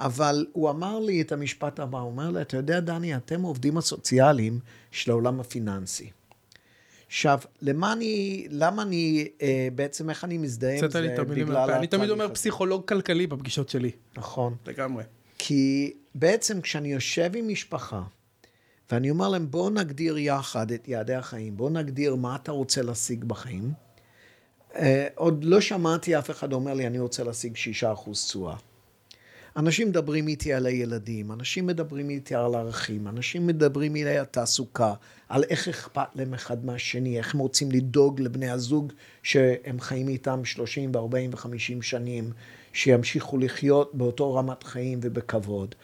אבל הוא אמר לי את המשפט הבא, הוא אומר לי, אתה יודע, דני, אתם העובדים הסוציאליים של העולם הפיננסי. עכשיו, למה אני, למה אני, אה, בעצם איך אני מזדהה עם זה בגלל. אני תמיד אומר. פסיכולוג כלכלי בפגישות שלי. נכון. לגמרי. כי בעצם כשאני יושב עם משפחה, ואני אומר להם, בואו נגדיר יחד את יעדי החיים, בואו נגדיר מה אתה רוצה להשיג בחיים. אה, עוד לא שמעתי אף אחד אומר לי, אני רוצה להשיג שישה אחוז תשואה. אנשים מדברים איתי על הילדים, אנשים מדברים איתי על ערכים, אנשים מדברים איתי על התעסוקה, על איך אכפת להם אחד מהשני, איך הם רוצים לדאוג לבני הזוג שהם חיים איתם 30 ו-40 ו-50 שנים, שימשיכו לחיות באותו רמת חיים ובכבוד.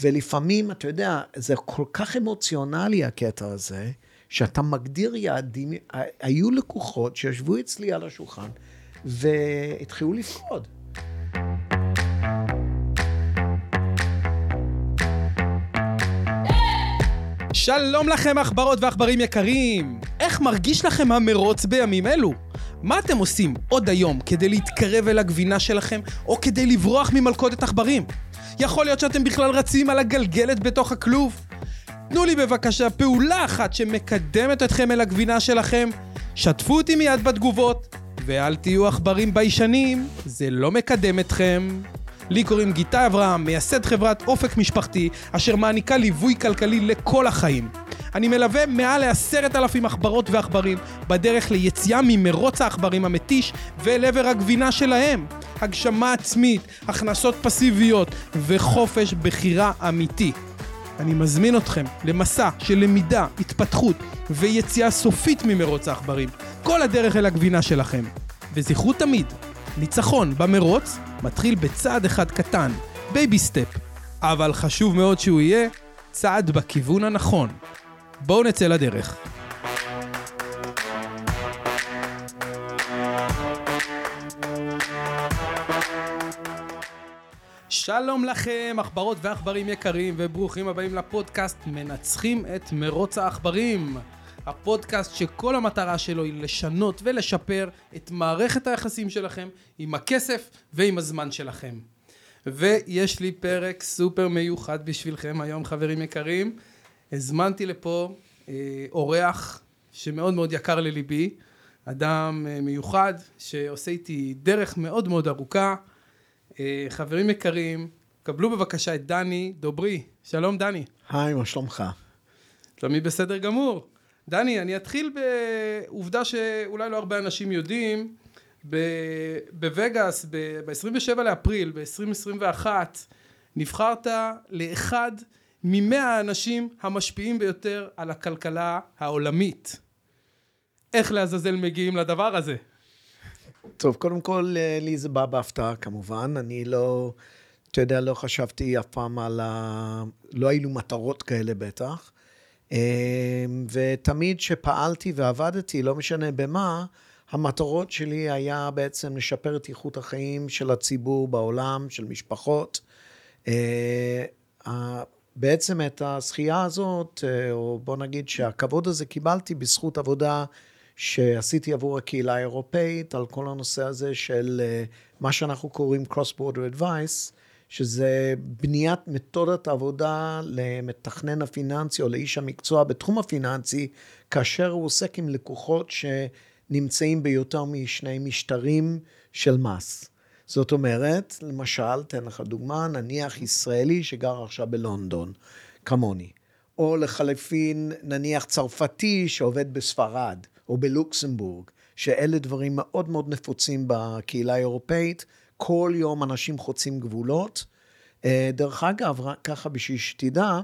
ולפעמים, אתה יודע, זה כל כך אמוציונלי הקטע הזה, שאתה מגדיר יעדים, היו לקוחות שישבו אצלי על השולחן והתחילו לפקוד. שלום לכם עכברות ועכברים יקרים! איך מרגיש לכם המרוץ בימים אלו? מה אתם עושים עוד היום כדי להתקרב אל הגבינה שלכם, או כדי לברוח ממלכודת עכברים? יכול להיות שאתם בכלל רצים על הגלגלת בתוך הכלוב? תנו לי בבקשה פעולה אחת שמקדמת אתכם אל הגבינה שלכם, שתפו אותי מיד בתגובות, ואל תהיו עכברים ביישנים, זה לא מקדם אתכם. לי קוראים גיטה אברהם, מייסד חברת אופק משפחתי, אשר מעניקה ליווי כלכלי לכל החיים. אני מלווה מעל לעשרת אלפים עכברות ועכברים בדרך ליציאה ממרוץ העכברים המתיש ואל עבר הגבינה שלהם. הגשמה עצמית, הכנסות פסיביות וחופש בחירה אמיתי. אני מזמין אתכם למסע של למידה, התפתחות ויציאה סופית ממרוץ העכברים. כל הדרך אל הגבינה שלכם. וזכרו תמיד, ניצחון במרוץ מתחיל בצעד אחד קטן, baby step. אבל חשוב מאוד שהוא יהיה צעד בכיוון הנכון. בואו נצא לדרך. שלום לכם, עכברות ועכברים יקרים, וברוכים הבאים לפודקאסט מנצחים את מרוץ העכברים. הפודקאסט שכל המטרה שלו היא לשנות ולשפר את מערכת היחסים שלכם עם הכסף ועם הזמן שלכם. ויש לי פרק סופר מיוחד בשבילכם היום, חברים יקרים. הזמנתי לפה אה, אורח שמאוד מאוד יקר לליבי, אדם אה, מיוחד שעושה איתי דרך מאוד מאוד ארוכה. אה, חברים יקרים, קבלו בבקשה את דני דוברי. שלום דני. היי, מה שלומך? תמיד בסדר גמור. דני, אני אתחיל בעובדה שאולי לא הרבה אנשים יודעים. בווגאס, ב-27 לאפריל, ב-2021, נבחרת לאחד ממאה האנשים המשפיעים ביותר על הכלכלה העולמית. איך לעזאזל מגיעים לדבר הזה? טוב, קודם כל, אה, לי זה בא בהפתעה כמובן. אני לא, אתה יודע, לא חשבתי אף פעם על ה... לא היו מטרות כאלה בטח. אה, ותמיד כשפעלתי ועבדתי, לא משנה במה, המטרות שלי היה בעצם לשפר את איכות החיים של הציבור בעולם, של משפחות. אה, בעצם את הזכייה הזאת, אה, או בוא נגיד שהכבוד הזה קיבלתי בזכות עבודה שעשיתי עבור הקהילה האירופאית, על כל הנושא הזה של מה שאנחנו קוראים Cross-Border Advice, שזה בניית מתודת עבודה למתכנן הפיננסי או לאיש המקצוע בתחום הפיננסי, כאשר הוא עוסק עם לקוחות שנמצאים ביותר משני משטרים של מס. זאת אומרת, למשל, תן לך דוגמה, נניח ישראלי שגר עכשיו בלונדון, כמוני, או לחלפין, נניח צרפתי שעובד בספרד, או בלוקסמבורג, שאלה דברים מאוד מאוד נפוצים בקהילה האירופאית. כל יום אנשים חוצים גבולות. אה, דרך אגב, רק ככה בשביל שתדע,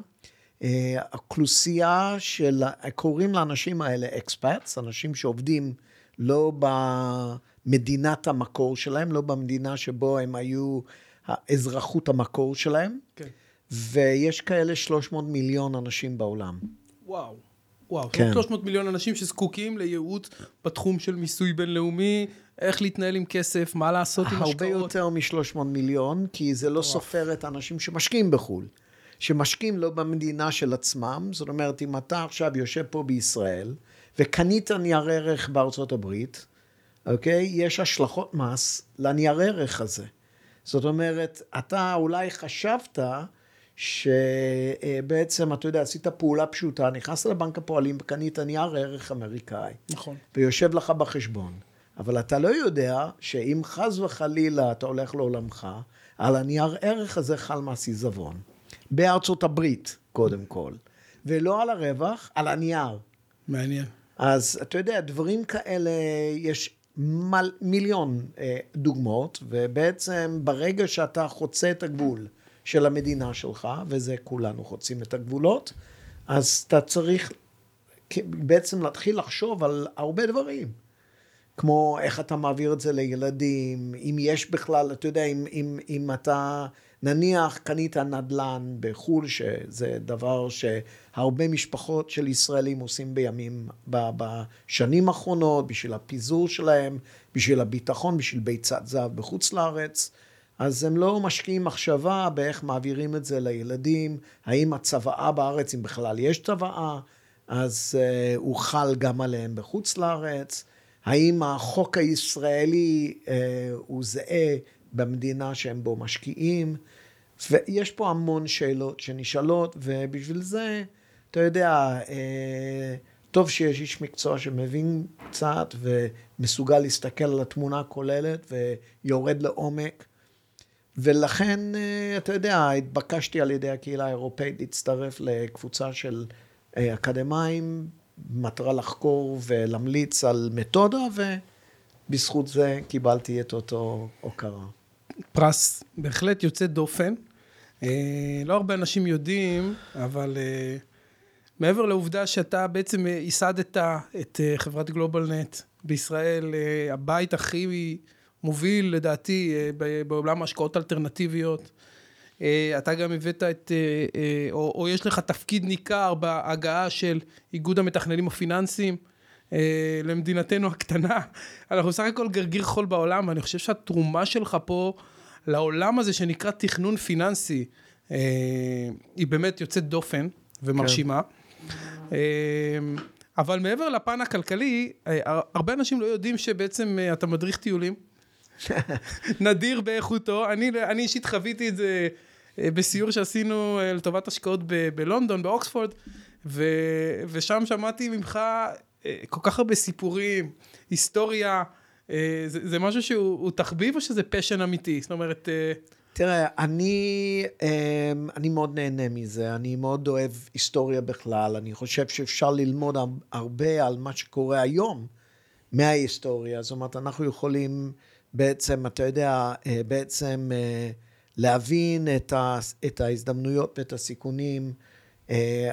אה, האוכלוסייה של, קוראים לאנשים האלה אקספאטס, אנשים שעובדים לא במדינת המקור שלהם, לא במדינה שבו הם היו האזרחות המקור שלהם, כן. ויש כאלה 300 מיליון אנשים בעולם. וואו. וואו, כן. 300 מיליון אנשים שזקוקים לייעוץ בתחום של מיסוי בינלאומי, איך להתנהל עם כסף, מה לעשות עם הרבה השקעות. יותר מ-300 מיליון, כי זה לא סופר את האנשים שמשקיעים בחו"ל. שמשקיעים לא במדינה של עצמם, זאת אומרת, אם אתה עכשיו יושב פה בישראל, וקנית נייר ערך בארצות הברית, אוקיי? יש השלכות מס לנייר ערך הזה. זאת אומרת, אתה אולי חשבת שבעצם, אתה יודע, עשית פעולה פשוטה, נכנסת לבנק הפועלים וקנית נייר ערך אמריקאי. נכון. ויושב לך בחשבון. אבל אתה לא יודע שאם חס וחלילה אתה הולך לעולמך, על הנייר ערך הזה חל מס עיזבון. בארצות הברית, קודם כל. ולא על הרווח, על הנייר. מעניין. אז אתה יודע, דברים כאלה, יש מל, מיליון אה, דוגמאות, ובעצם ברגע שאתה חוצה את הגבול של המדינה שלך, וזה כולנו חוצים את הגבולות, אז אתה צריך בעצם להתחיל לחשוב על הרבה דברים. כמו איך אתה מעביר את זה לילדים, אם יש בכלל, אתה יודע, אם, אם, אם אתה נניח קנית נדל"ן בחו"ל, שזה דבר שהרבה משפחות של ישראלים עושים בימים, בשנים האחרונות, בשביל הפיזור שלהם, בשביל הביטחון, בשביל ביצת זהב בחוץ לארץ. אז הם לא משקיעים מחשבה באיך מעבירים את זה לילדים, האם הצוואה בארץ, אם בכלל יש צוואה, אז uh, הוא חל גם עליהם בחוץ לארץ. האם החוק הישראלי uh, הוא זהה במדינה שהם בו משקיעים? ויש פה המון שאלות שנשאלות, ובשביל זה, אתה יודע, אה, טוב שיש איש מקצוע שמבין קצת ומסוגל להסתכל על התמונה הכוללת ויורד לעומק. ולכן, אה, אתה יודע, התבקשתי על ידי הקהילה האירופאית להצטרף לקבוצה של אה, אקדמאים, במטרה לחקור ולהמליץ על מתודה, ובזכות זה קיבלתי את אותו הוקרה. פרס בהחלט יוצא דופן. אה, לא הרבה אנשים יודעים, אבל מעבר לעובדה שאתה בעצם ייסדת את חברת גלובל נט בישראל, הבית הכי מוביל לדעתי בעולם ההשקעות האלטרנטיביות. אתה גם הבאת את, או, או יש לך תפקיד ניכר בהגעה של איגוד המתכננים הפיננסיים למדינתנו הקטנה. אנחנו סך הכל גרגיר חול בעולם, ואני חושב שהתרומה שלך פה לעולם הזה שנקרא תכנון פיננסי, אה, היא באמת יוצאת דופן ומרשימה. כן. אה, אבל מעבר לפן הכלכלי, אה, הרבה אנשים לא יודעים שבעצם אתה מדריך טיולים. נדיר באיכותו. אני, אני אישית חוויתי את זה בסיור שעשינו לטובת השקעות ב- בלונדון, באוקספורד, ו, ושם שמעתי ממך כל כך הרבה סיפורים, היסטוריה. אה, זה, זה משהו שהוא תחביב או שזה פשן אמיתי? זאת אומרת... אה, תראה, אני, אמ, אני מאוד נהנה מזה, אני מאוד אוהב היסטוריה בכלל, אני חושב שאפשר ללמוד הרבה על מה שקורה היום מההיסטוריה, זאת אומרת, אנחנו יכולים בעצם, אתה יודע, אה, בעצם להבין את, ה, את ההזדמנויות ואת הסיכונים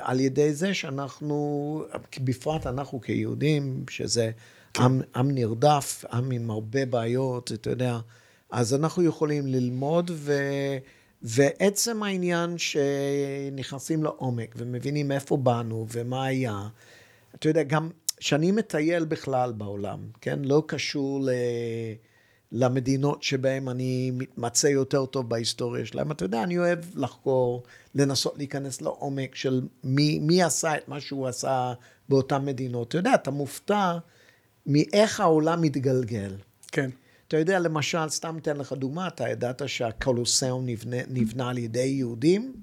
על ידי זה שאנחנו, בפרט אנחנו כיהודים, שזה עם, עם נרדף, עם עם הרבה בעיות, אתה יודע. אז אנחנו יכולים ללמוד, ו, ועצם העניין שנכנסים לעומק ומבינים איפה באנו ומה היה, אתה יודע, גם כשאני מטייל בכלל בעולם, כן? לא קשור ל... למדינות שבהן אני מתמצא יותר טוב בהיסטוריה שלהם. אתה יודע, אני אוהב לחקור, לנסות להיכנס לעומק של מי, מי עשה את מה שהוא עשה באותן מדינות. אתה יודע, אתה מופתע מאיך העולם מתגלגל. כן. אתה יודע, למשל, סתם אתן לך דוגמה, אתה ידעת שהקולוסיאום נבנה, נבנה על ידי יהודים,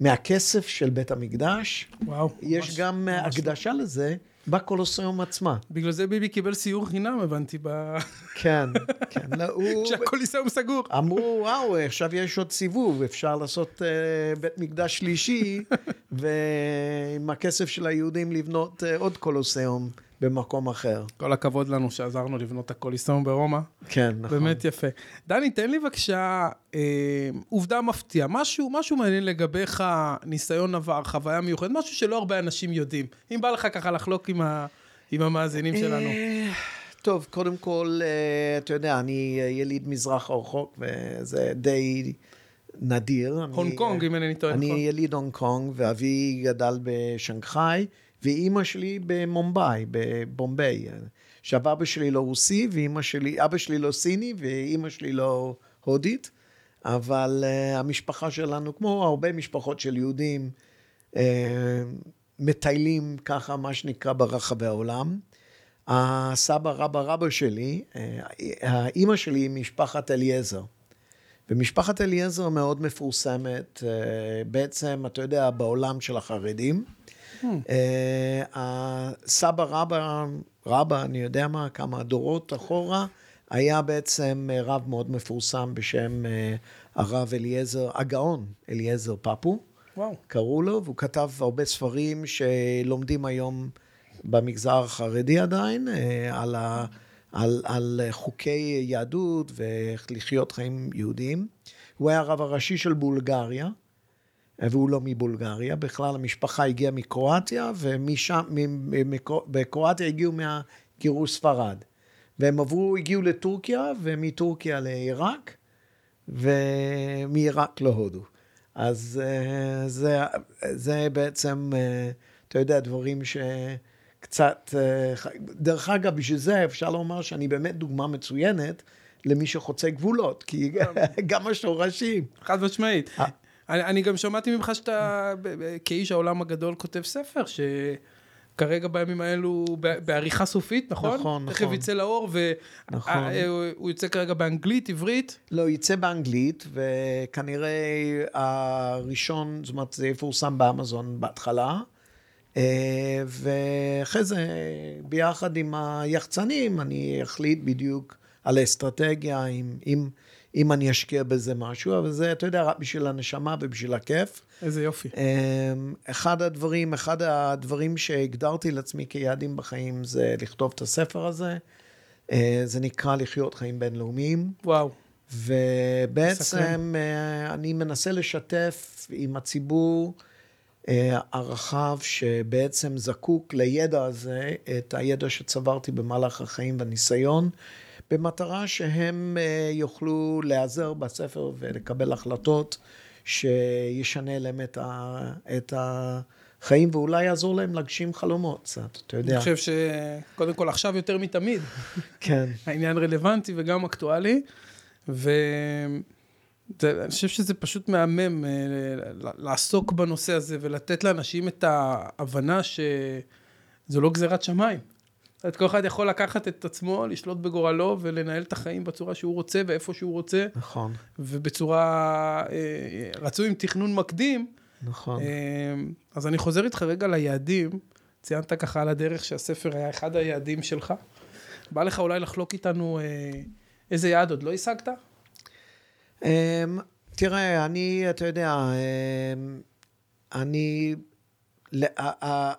מהכסף של בית המקדש. וואו. יש ממש, גם ממש הקדשה. לזה בקולוסיאום עצמה. בגלל זה ביבי קיבל סיור חינם, הבנתי, ב... כן, כן. לא, הוא... כשהקוליסיאום סגור. אמרו, וואו, עכשיו יש עוד סיבוב, אפשר לעשות uh, בית מקדש שלישי, ועם הכסף של היהודים לבנות uh, עוד קולוסיאום. במקום אחר. כל הכבוד לנו שעזרנו לבנות את הקוליסאום ברומא. כן, נכון. באמת יפה. דני, תן לי בבקשה אה, עובדה מפתיעה, משהו, משהו מעניין לגביך, ניסיון עבר, חוויה מיוחדת, משהו שלא הרבה אנשים יודעים. אם בא לך ככה לחלוק עם, ה, עם המאזינים שלנו. אה, טוב, קודם כל, אה, אתה יודע, אני יליד מזרח הרחוק, וזה די... נדיר. הונג קונג, אם אינני טועה. אני נכון. יליד הונג קונג, ואבי גדל בשנגחאי, ואימא שלי במומבאי, בבומביי. שאבא שלי לא רוסי, ואימא שלי, אבא שלי לא סיני, ואימא שלי לא הודית, אבל uh, המשפחה שלנו, כמו הרבה משפחות של יהודים, uh, מטיילים ככה, מה שנקרא, ברחבי העולם. הסבא רבא רבא שלי, uh, האימא שלי היא משפחת אליעזר. ומשפחת אליעזר מאוד מפורסמת, אה, בעצם, אתה יודע, בעולם של החרדים. אה, הסבא רבא, רבא, אני יודע מה, כמה דורות אחורה, היה בעצם רב מאוד מפורסם בשם הרב אליעזר, הגאון אליעזר פפו. וואו. קראו לו, והוא כתב הרבה ספרים שלומדים היום במגזר החרדי עדיין, על ה... על, על חוקי יהדות ואיך לחיות חיים יהודיים. הוא היה הרב הראשי של בולגריה, והוא לא מבולגריה, בכלל המשפחה הגיעה מקרואטיה, ומשם, בקרואטיה הגיעו מהגירוש ספרד. והם עברו, הגיעו לטורקיה, ומטורקיה לעיראק, ומעיראק להודו. אז אה, זה, זה בעצם, אה, אתה יודע, דברים ש... קצת... אה, דרך אגב, בשביל זה אפשר לומר שאני באמת דוגמה מצוינת למי שחוצה גבולות, כי גם השורשים. חד משמעית. אה. אני, אני גם שמעתי ממך שאתה, כאיש העולם הגדול, כותב ספר, ש... כרגע בימים האלו בעריכה סופית, נכון? נכון, נכון. תכף יצא לאור, והוא נכון. אה, יוצא כרגע באנגלית, עברית? לא, יצא באנגלית, וכנראה הראשון, זאת אומרת, זה יפורסם באמזון בהתחלה. אה, ואחרי זה, ביחד עם היחצנים, אני אחליט בדיוק על האסטרטגיה, אם, אם, אם אני אשקיע בזה משהו, אבל זה, אתה יודע, רק בשביל הנשמה ובשביל הכיף. איזה יופי. אה, אחד הדברים, אחד הדברים שהגדרתי לעצמי כיעדים בחיים זה לכתוב את הספר הזה. אה, זה נקרא לחיות חיים בינלאומיים. וואו. ובעצם מסכם. אני מנסה לשתף עם הציבור אה, הרחב שבעצם זקוק לידע הזה, את הידע שצברתי במהלך החיים והניסיון, במטרה שהם אה, יוכלו להיעזר בספר ולקבל החלטות שישנה להם את, ה, את החיים ואולי יעזור להם להגשים חלומות קצת, אתה יודע. אני חושב שקודם כל עכשיו יותר מתמיד. כן. העניין רלוונטי וגם אקטואלי. ו... זה, אני חושב שזה פשוט מהמם אה, לעסוק בנושא הזה ולתת לאנשים את ההבנה שזו לא גזירת שמיים. זאת כל אחד יכול לקחת את עצמו, לשלוט בגורלו ולנהל את החיים בצורה שהוא רוצה ואיפה שהוא רוצה. נכון. ובצורה, אה, רצוי עם תכנון מקדים. נכון. אה, אז אני חוזר איתך רגע ליעדים. ציינת ככה על הדרך שהספר היה אחד היעדים שלך. בא לך אולי לחלוק איתנו איזה יעד עוד לא השגת? אמ, תראה, אני, אתה יודע, אמ, אני,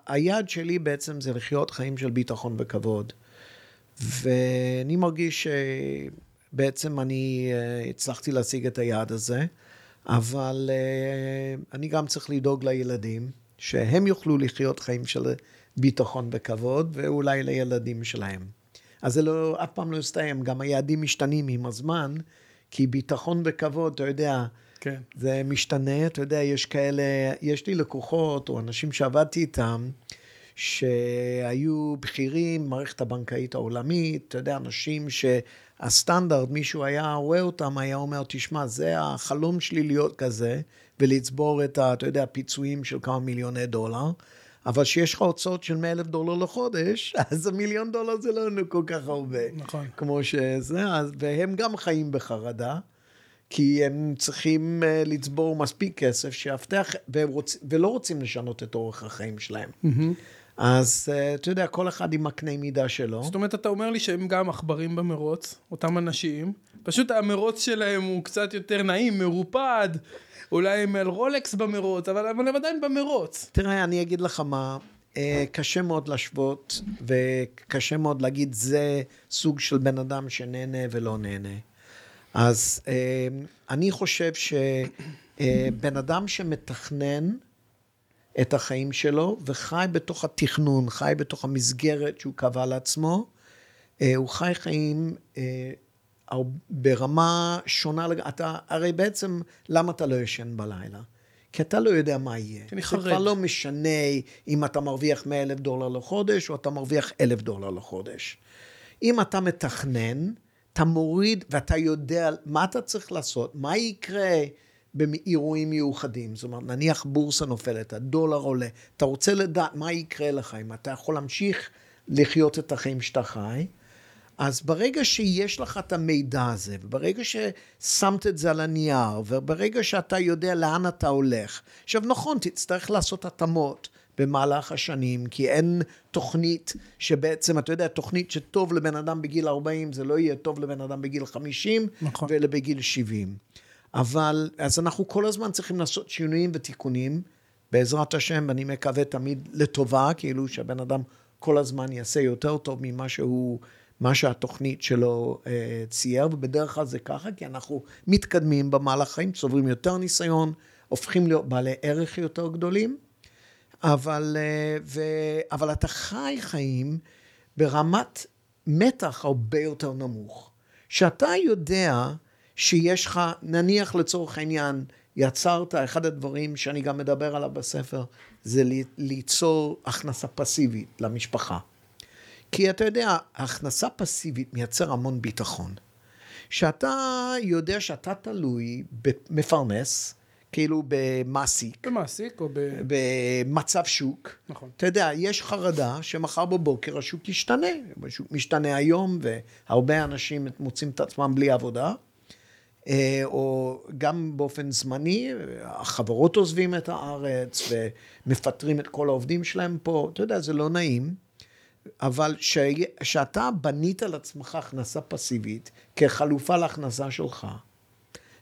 היעד שלי בעצם זה לחיות חיים של ביטחון וכבוד. ואני מרגיש שבעצם אני אה, הצלחתי להשיג את היעד הזה, אבל אה, אני גם צריך לדאוג לילדים, שהם יוכלו לחיות חיים של ביטחון וכבוד, ואולי לילדים שלהם. אז זה לא, אף פעם לא יסתיים, גם היעדים משתנים עם הזמן. כי ביטחון וכבוד, אתה יודע, כן. זה משתנה, אתה יודע, יש כאלה, יש לי לקוחות או אנשים שעבדתי איתם, שהיו בכירים במערכת הבנקאית העולמית, אתה יודע, אנשים שהסטנדרט, מישהו היה רואה אותם, היה אומר, תשמע, זה החלום שלי להיות כזה, ולצבור את, ה, אתה יודע, הפיצויים של כמה מיליוני דולר. אבל כשיש לך הוצאות של 100 אלף דולר לחודש, אז המיליון דולר זה לא כל כך הרבה. נכון. כמו שזה, אז, והם גם חיים בחרדה, כי הם צריכים uh, לצבור מספיק כסף שיבטח, רוצ, ולא רוצים לשנות את אורך החיים שלהם. Mm-hmm. אז uh, אתה יודע, כל אחד עם הקנה מידה שלו. זאת אומרת, אתה אומר לי שהם גם עכברים במרוץ, אותם אנשים, פשוט המרוץ שלהם הוא קצת יותר נעים, מרופד. אולי הם על רולקס במרוץ, אבל, אבל הם עדיין במרוץ. תראה, אני אגיד לך מה, אה, קשה מאוד להשוות, וקשה מאוד להגיד זה סוג של בן אדם שנהנה ולא נהנה. אז אה, אני חושב שבן אדם שמתכנן את החיים שלו וחי בתוך התכנון, חי בתוך המסגרת שהוא קבע לעצמו, אה, הוא חי חיים ברמה שונה, אתה, הרי בעצם, למה אתה לא ישן בלילה? כי אתה לא יודע מה יהיה. אני חרד. זה כבר לא משנה אם אתה מרוויח 100 אלף דולר לחודש, או אתה מרוויח אלף דולר לחודש. אם אתה מתכנן, אתה מוריד ואתה יודע מה אתה צריך לעשות, מה יקרה באירועים מיוחדים. זאת אומרת, נניח בורסה נופלת, הדולר עולה, אתה רוצה לדעת מה יקרה לך, אם אתה יכול להמשיך לחיות את החיים שאתה חי. אז ברגע שיש לך את המידע הזה, וברגע ששמת את זה על הנייר, וברגע שאתה יודע לאן אתה הולך, עכשיו נכון, תצטרך לעשות התאמות במהלך השנים, כי אין תוכנית שבעצם, אתה יודע, תוכנית שטוב לבן אדם בגיל 40, זה לא יהיה טוב לבן אדם בגיל 50, נכון. ולבגיל 70. אבל, אז אנחנו כל הזמן צריכים לעשות שינויים ותיקונים, בעזרת השם, ואני מקווה תמיד לטובה, כאילו שהבן אדם כל הזמן יעשה יותר טוב ממה שהוא, מה שהתוכנית שלו אה, צייר, ובדרך כלל זה ככה, כי אנחנו מתקדמים במהלך חיים, צוברים יותר ניסיון, הופכים להיות בעלי ערך יותר גדולים, אבל, אה, ו, אבל אתה חי חיים ברמת מתח הרבה יותר נמוך. שאתה יודע שיש לך, נניח לצורך העניין, יצרת, אחד הדברים שאני גם מדבר עליו בספר, זה ליצור הכנסה פסיבית למשפחה. כי אתה יודע, הכנסה פסיבית מייצר המון ביטחון. שאתה יודע שאתה תלוי במפרנס, כאילו במעסיק. במעסיק או ב... במצב שוק. נכון. אתה יודע, יש חרדה שמחר בבוקר השוק ישתנה. השוק משתנה היום, והרבה אנשים מוצאים את עצמם בלי עבודה. אה, או גם באופן זמני, החברות עוזבים את הארץ ומפטרים את כל העובדים שלהם פה, אתה יודע, זה לא נעים, אבל כשאתה בנית על עצמך הכנסה פסיבית כחלופה להכנסה שלך,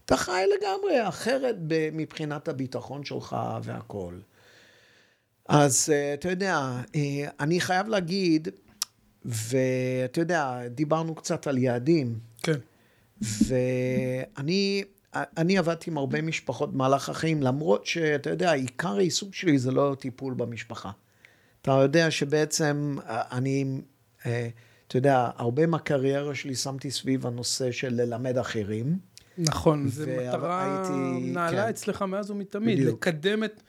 אתה חי לגמרי אחרת מבחינת הביטחון שלך והכול. אז אה, אתה יודע, אה, אני חייב להגיד, ואתה יודע, דיברנו קצת על יעדים. כן. ואני אני עבדתי עם הרבה משפחות במהלך החיים, למרות שאתה יודע, עיקר העיסוק שלי זה לא טיפול במשפחה. אתה יודע שבעצם אני, אתה יודע, הרבה מהקריירה שלי שמתי סביב הנושא של ללמד אחרים. נכון, זו מטרה נעלה כן. אצלך מאז ומתמיד. בדיוק. לקדם את...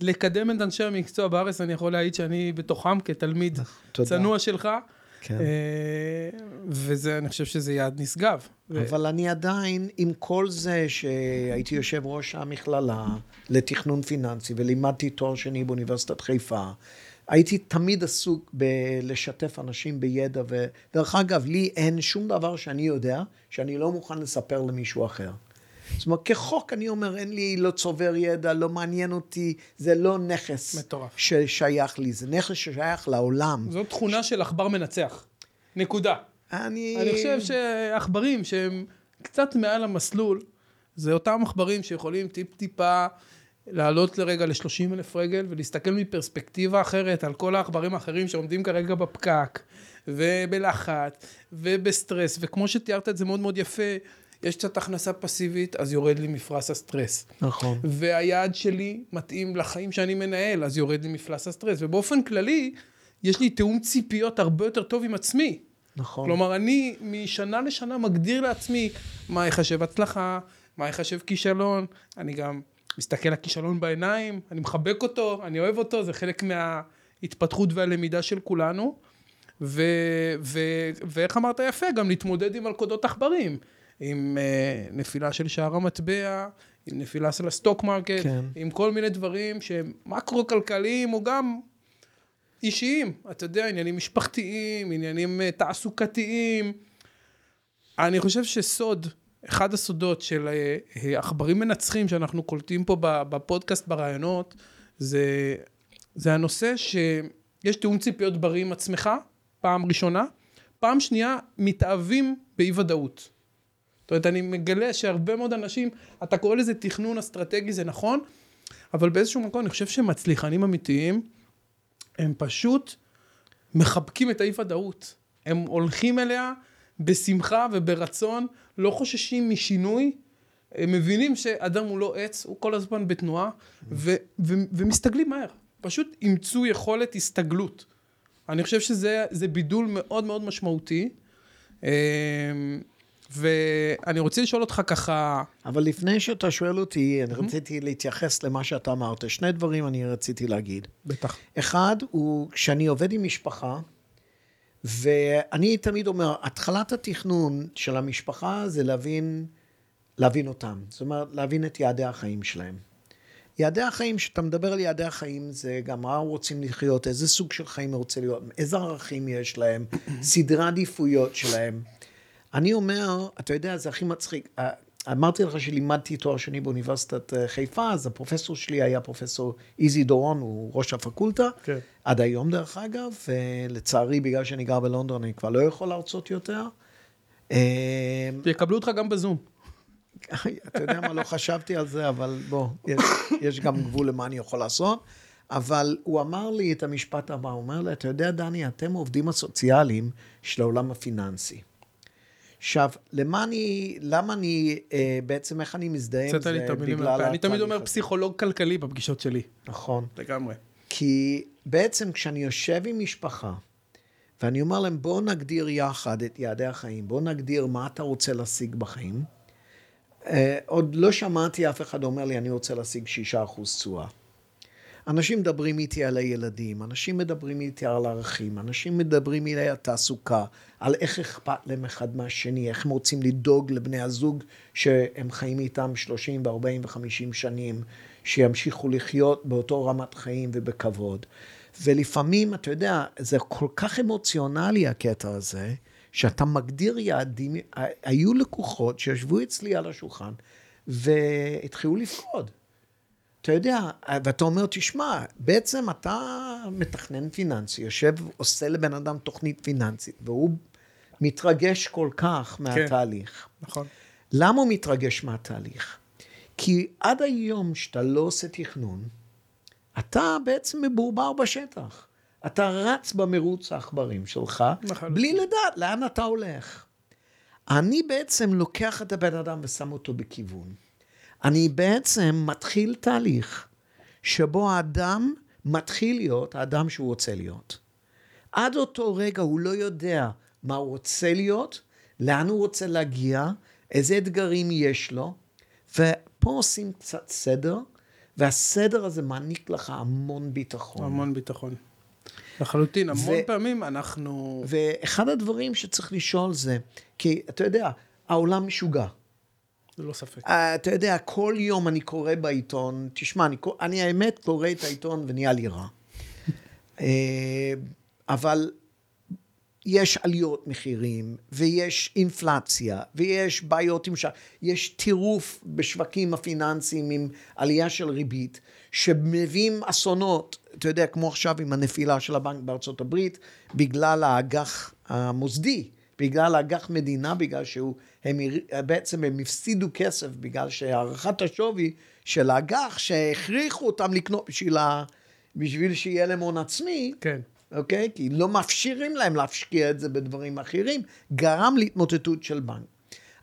לקדם את אנשי המקצוע בארץ, אני יכול להעיד שאני בתוכם כתלמיד תודה. צנוע שלך. כן. אה, וזה, אני חושב שזה יעד נשגב. אבל ו... אני עדיין, עם כל זה שהייתי יושב ראש המכללה לתכנון פיננסי ולימדתי תואר שני באוניברסיטת חיפה, הייתי תמיד עסוק בלשתף אנשים בידע, ודרך אגב, לי אין שום דבר שאני יודע שאני לא מוכן לספר למישהו אחר. זאת אומרת, כחוק אני אומר, אין לי, לא צובר ידע, לא מעניין אותי, זה לא נכס מטורף. ששייך לי, זה נכס ששייך לעולם. זו תכונה ש... של עכבר מנצח. נקודה. אני... אני חושב שעכברים שהם קצת מעל המסלול, זה אותם עכברים שיכולים טיפ-טיפה לעלות לרגע ל-30 אלף רגל ולהסתכל מפרספקטיבה אחרת על כל העכברים האחרים שעומדים כרגע בפקק ובלחץ ובסטרס, וכמו שתיארת את זה מאוד מאוד יפה, יש קצת הכנסה פסיבית, אז יורד לי מפלס הסטרס. נכון. והיעד שלי מתאים לחיים שאני מנהל, אז יורד לי מפלס הסטרס. ובאופן כללי, יש לי תיאום ציפיות הרבה יותר טוב עם עצמי. נכון. כלומר, אני משנה לשנה מגדיר לעצמי מה יחשב הצלחה, מה יחשב כישלון. אני גם מסתכל לכישלון בעיניים, אני מחבק אותו, אני אוהב אותו, זה חלק מההתפתחות והלמידה של כולנו. ו- ו- ואיך אמרת יפה, גם להתמודד עם מלכודות עכברים. עם uh, נפילה של שער המטבע, עם נפילה של ה stock market, כן. עם כל מיני דברים שהם מקרו-כלכליים או גם אישיים, אתה יודע, עניינים משפחתיים, עניינים uh, תעסוקתיים. אני חושב שסוד, אחד הסודות של uh, עכברים מנצחים שאנחנו קולטים פה בפודקאסט ברעיונות, זה, זה הנושא שיש תיאום ציפיות בריא עם עצמך, פעם ראשונה, פעם שנייה, מתאהבים באי ודאות. זאת אומרת, אני מגלה שהרבה מאוד אנשים, אתה קורא לזה תכנון אסטרטגי, זה נכון, אבל באיזשהו מקום אני חושב שמצליחנים אמיתיים, הם פשוט מחבקים את האי-ודאות. הם הולכים אליה בשמחה וברצון, לא חוששים משינוי, הם מבינים שאדם הוא לא עץ, הוא כל הזמן בתנועה, ו- ו- ומסתגלים מהר. פשוט אימצו יכולת הסתגלות. אני חושב שזה בידול מאוד מאוד משמעותי. אמ, ואני רוצה לשאול אותך ככה... אבל לפני שאתה שואל אותי, אני רציתי להתייחס למה שאתה אמרת. שני דברים אני רציתי להגיד. בטח. אחד הוא, כשאני עובד עם משפחה, ואני תמיד אומר, התחלת התכנון של המשפחה זה להבין, להבין אותם. זאת אומרת, להבין את יעדי החיים שלהם. יעדי החיים, כשאתה מדבר על יעדי החיים, זה גם מה רוצים לחיות, איזה סוג של חיים רוצה להיות, איזה ערכים יש להם, סדרי עדיפויות שלהם. אני אומר, אתה יודע, זה הכי מצחיק. אה, אמרתי לך שלימדתי תואר שני באוניברסיטת אה, חיפה, אז הפרופסור שלי היה פרופסור איזי דורון, הוא ראש הפקולטה, כן. עד היום דרך אגב, ולצערי, בגלל שאני גר בלונדון, אני כבר לא יכול להרצות יותר. אה, יקבלו אותך גם בזום. אתה יודע מה, לא חשבתי על זה, אבל בוא, יש, יש גם גבול למה אני יכול לעשות. אבל הוא אמר לי את המשפט הבא, הוא אומר לי, אתה יודע, דני, אתם העובדים הסוציאליים של העולם הפיננסי. עכשיו, למה אני, למה אני, אה, בעצם איך אני מזדהה עם זה בגלל מהפה. אני תמיד התהליך אומר. פסיכולוג כלכלי בפגישות שלי. נכון. לגמרי. כי בעצם כשאני יושב עם משפחה, ואני אומר להם, בואו נגדיר יחד את יעדי החיים, בואו נגדיר מה אתה רוצה להשיג בחיים. אה, עוד לא שמעתי אף אחד אומר לי, אני רוצה להשיג שישה אחוז תשואה. אנשים מדברים איתי על הילדים, אנשים מדברים איתי על ערכים, אנשים מדברים איתי על תעסוקה, על איך אכפת להם אחד מהשני, איך הם רוצים לדאוג לבני הזוג שהם חיים איתם 30 ו-40 ו-50 שנים, שימשיכו לחיות באותו רמת חיים ובכבוד. ולפעמים, אתה יודע, זה כל כך אמוציונלי הקטע הזה, שאתה מגדיר יעדים, היו לקוחות שישבו אצלי על השולחן והתחילו לפקוד. אתה יודע, ואתה אומר, תשמע, בעצם אתה מתכנן פיננסי, יושב, עושה לבן אדם תוכנית פיננסית, והוא מתרגש כל כך מהתהליך. נכון. למה הוא מתרגש מהתהליך? כי עד היום שאתה לא עושה תכנון, אתה בעצם מבורבר בשטח. אתה רץ במרוץ העכברים שלך, לחלוטין. בלי לדעת לאן אתה הולך. אני בעצם לוקח את הבן אדם ושם אותו בכיוון. אני בעצם מתחיל תהליך שבו האדם מתחיל להיות האדם שהוא רוצה להיות. עד אותו רגע הוא לא יודע מה הוא רוצה להיות, לאן הוא רוצה להגיע, איזה אתגרים יש לו, ופה עושים קצת סדר, והסדר הזה מעניק לך המון ביטחון. המון ביטחון. לחלוטין, המון ו- פעמים אנחנו... ואחד הדברים שצריך לשאול זה, כי אתה יודע, העולם משוגע. ללא ספק. אה, אתה יודע, כל יום אני קורא בעיתון, תשמע, אני, אני האמת קורא את העיתון ונהיה לי רע. אה, אבל יש עליות מחירים, ויש אינפלציה, ויש בעיות עם ש... יש טירוף בשווקים הפיננסיים עם עלייה של ריבית, שמביאים אסונות, אתה יודע, כמו עכשיו עם הנפילה של הבנק בארצות הברית, בגלל האג"ח המוסדי, בגלל האג"ח מדינה, בגלל שהוא, הם, בעצם הם הפסידו כסף, בגלל שהערכת השווי של האג"ח, שהכריחו אותם לקנות בשביל, ה... בשביל שיהיה להם הון עצמי, כן. אוקיי? כי לא מאפשרים להם להשקיע את זה בדברים אחרים, גרם להתמוטטות של בנק.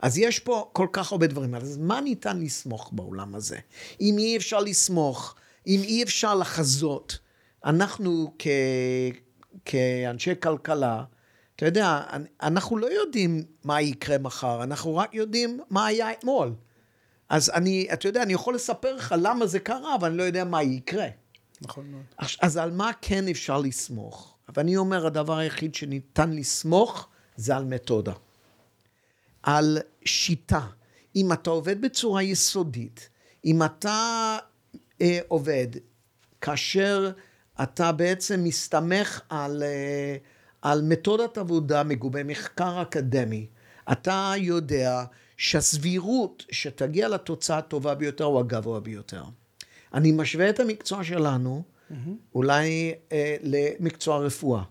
אז יש פה כל כך הרבה דברים. אז מה ניתן לסמוך בעולם הזה? אם אי אפשר לסמוך, אם אי אפשר לחזות, אנחנו כ... כאנשי כלכלה, אתה יודע, אנחנו לא יודעים מה יקרה מחר, אנחנו רק יודעים מה היה אתמול. אז אני, אתה יודע, אני יכול לספר לך למה זה קרה, אבל אני לא יודע מה יקרה. נכון מאוד. אז- אז על מה כן אפשר לסמוך? ואני אומר, הדבר היחיד שניתן לסמוך זה על מתודה. על שיטה. אם אתה עובד בצורה יסודית, אם אתה אה, עובד כאשר אתה בעצם מסתמך על, אה, על מתודת עבודה מגובה מחקר אקדמי, אתה יודע שהסבירות שתגיע לתוצאה הטובה ביותר הוא הגבוה ביותר. אני משווה את המקצוע שלנו אולי אה, למקצוע רפואה.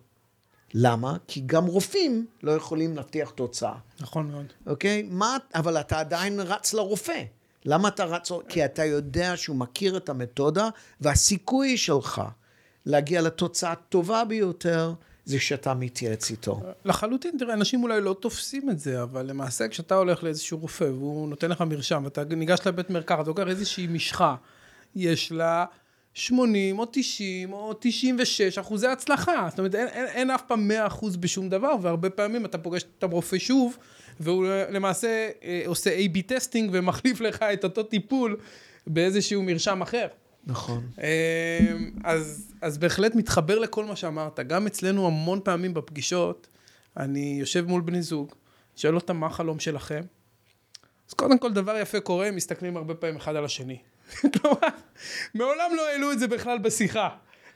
למה? כי גם רופאים לא יכולים להבטיח תוצאה. נכון מאוד. אוקיי? מה, אבל אתה עדיין רץ לרופא. למה אתה רץ? כי אתה יודע שהוא מכיר את המתודה, והסיכוי שלך להגיע לתוצאה הטובה ביותר, זה שאתה מתייעץ איתו. לחלוטין, תראה, אנשים אולי לא תופסים את זה, אבל למעשה כשאתה הולך לאיזשהו רופא והוא נותן לך מרשם, ואתה ניגש לבית מרקחת, אתה לוקח איזושהי משחה, יש לה 80 או 90 או 96 אחוזי הצלחה. זאת אומרת, אין, אין, אין אף פעם 100 אחוז בשום דבר, והרבה פעמים אתה פוגש את הרופא שוב, והוא למעשה אה, עושה A-B testing ומחליף לך את אותו טיפול באיזשהו מרשם אחר. נכון. אמ, אז, אז בהחלט מתחבר לכל מה שאמרת. גם אצלנו המון פעמים בפגישות, אני יושב מול בני זוג, שואל אותם מה החלום שלכם. אז קודם כל דבר יפה קורה, הם מסתכלים הרבה פעמים אחד על השני. כלומר, מעולם לא העלו את זה בכלל בשיחה.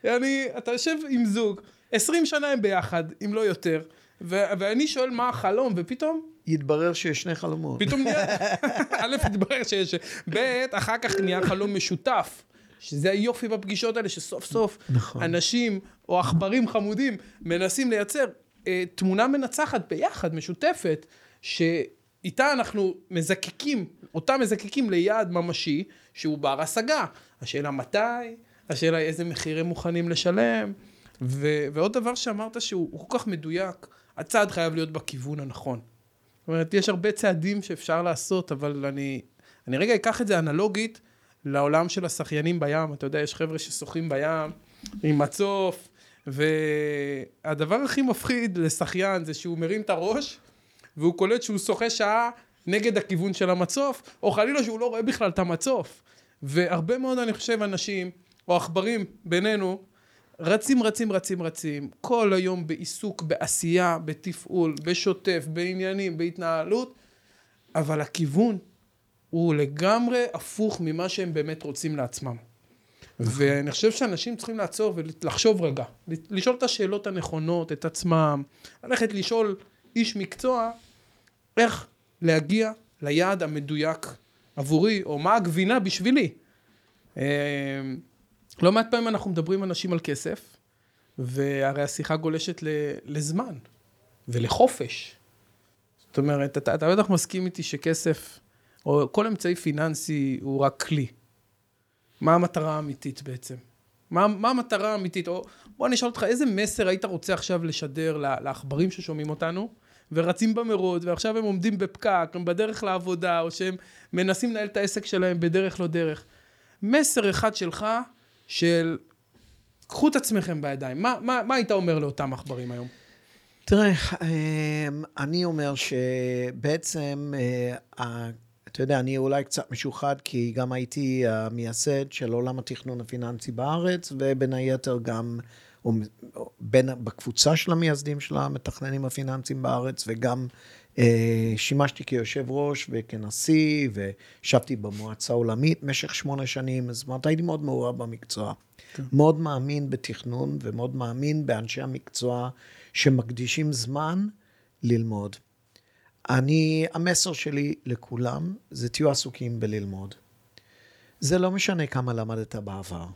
אני, אתה יושב עם זוג, 20 שנה הם ביחד, אם לא יותר, ו- ואני שואל מה החלום, ופתאום יתברר שיש שני חלומות. פתאום נהיה, א', התברר שיש, ב', אחר כך נהיה חלום משותף. שזה היופי בפגישות האלה, שסוף סוף נכון. אנשים או עכברים חמודים מנסים לייצר אה, תמונה מנצחת ביחד, משותפת, שאיתה אנחנו מזקקים, אותה מזקקים ליעד ממשי, שהוא בר השגה. השאלה מתי, השאלה איזה מחיר הם מוכנים לשלם, ו- ועוד דבר שאמרת שהוא כל כך מדויק, הצעד חייב להיות בכיוון הנכון. זאת אומרת, יש הרבה צעדים שאפשר לעשות, אבל אני, אני רגע אקח את זה אנלוגית לעולם של השחיינים בים. אתה יודע, יש חבר'ה ששוחים בים עם מצוף, והדבר הכי מפחיד לשחיין זה שהוא מרים את הראש, והוא קולט שהוא שוחה שעה נגד הכיוון של המצוף, או חלילה שהוא לא רואה בכלל את המצוף. והרבה מאוד, אני חושב, אנשים, או עכברים בינינו, רצים, רצים, רצים, רצים, כל היום בעיסוק, בעשייה, בתפעול, בשוטף, בעניינים, בהתנהלות, אבל הכיוון הוא לגמרי הפוך ממה שהם באמת רוצים לעצמם. ואני חושב שאנשים צריכים לעצור ולחשוב רגע, לשאול את השאלות הנכונות, את עצמם, ללכת לשאול איש מקצוע איך להגיע ליעד המדויק עבורי, או מה הגבינה בשבילי. אה, לא מעט פעמים אנחנו מדברים עם אנשים על כסף, והרי השיחה גולשת לזמן ולחופש. זאת אומרת, אתה, אתה בטח מסכים איתי שכסף, או כל אמצעי פיננסי הוא רק כלי. מה המטרה האמיתית בעצם? מה, מה המטרה האמיתית? או בוא אני אשאל אותך, איזה מסר היית רוצה עכשיו לשדר לעכברים ששומעים אותנו, ורצים במרוץ, ועכשיו הם עומדים בפקק, הם בדרך לעבודה, או שהם מנסים לנהל את העסק שלהם בדרך לא דרך. מסר אחד שלך, של קחו את עצמכם בידיים. מה, מה, מה היית אומר לאותם עכברים היום? תראה, אמ, אני אומר שבעצם, אה, אתה יודע, אני אולי קצת משוחד, כי גם הייתי המייסד של עולם התכנון הפיננסי בארץ, ובין היתר גם בין, בקבוצה של המייסדים של המתכננים הפיננסיים בארץ, וגם אה, שימשתי כיושב ראש וכנשיא, וישבתי במועצה העולמית במשך שמונה שנים, זאת אומרת, הייתי מאוד מעורב במקצוע. כן. מאוד מאמין בתכנון, ומאוד מאמין באנשי המקצוע שמקדישים זמן ללמוד. אני, המסר שלי לכולם זה תהיו עסוקים בללמוד. זה לא משנה כמה למדת בעבר,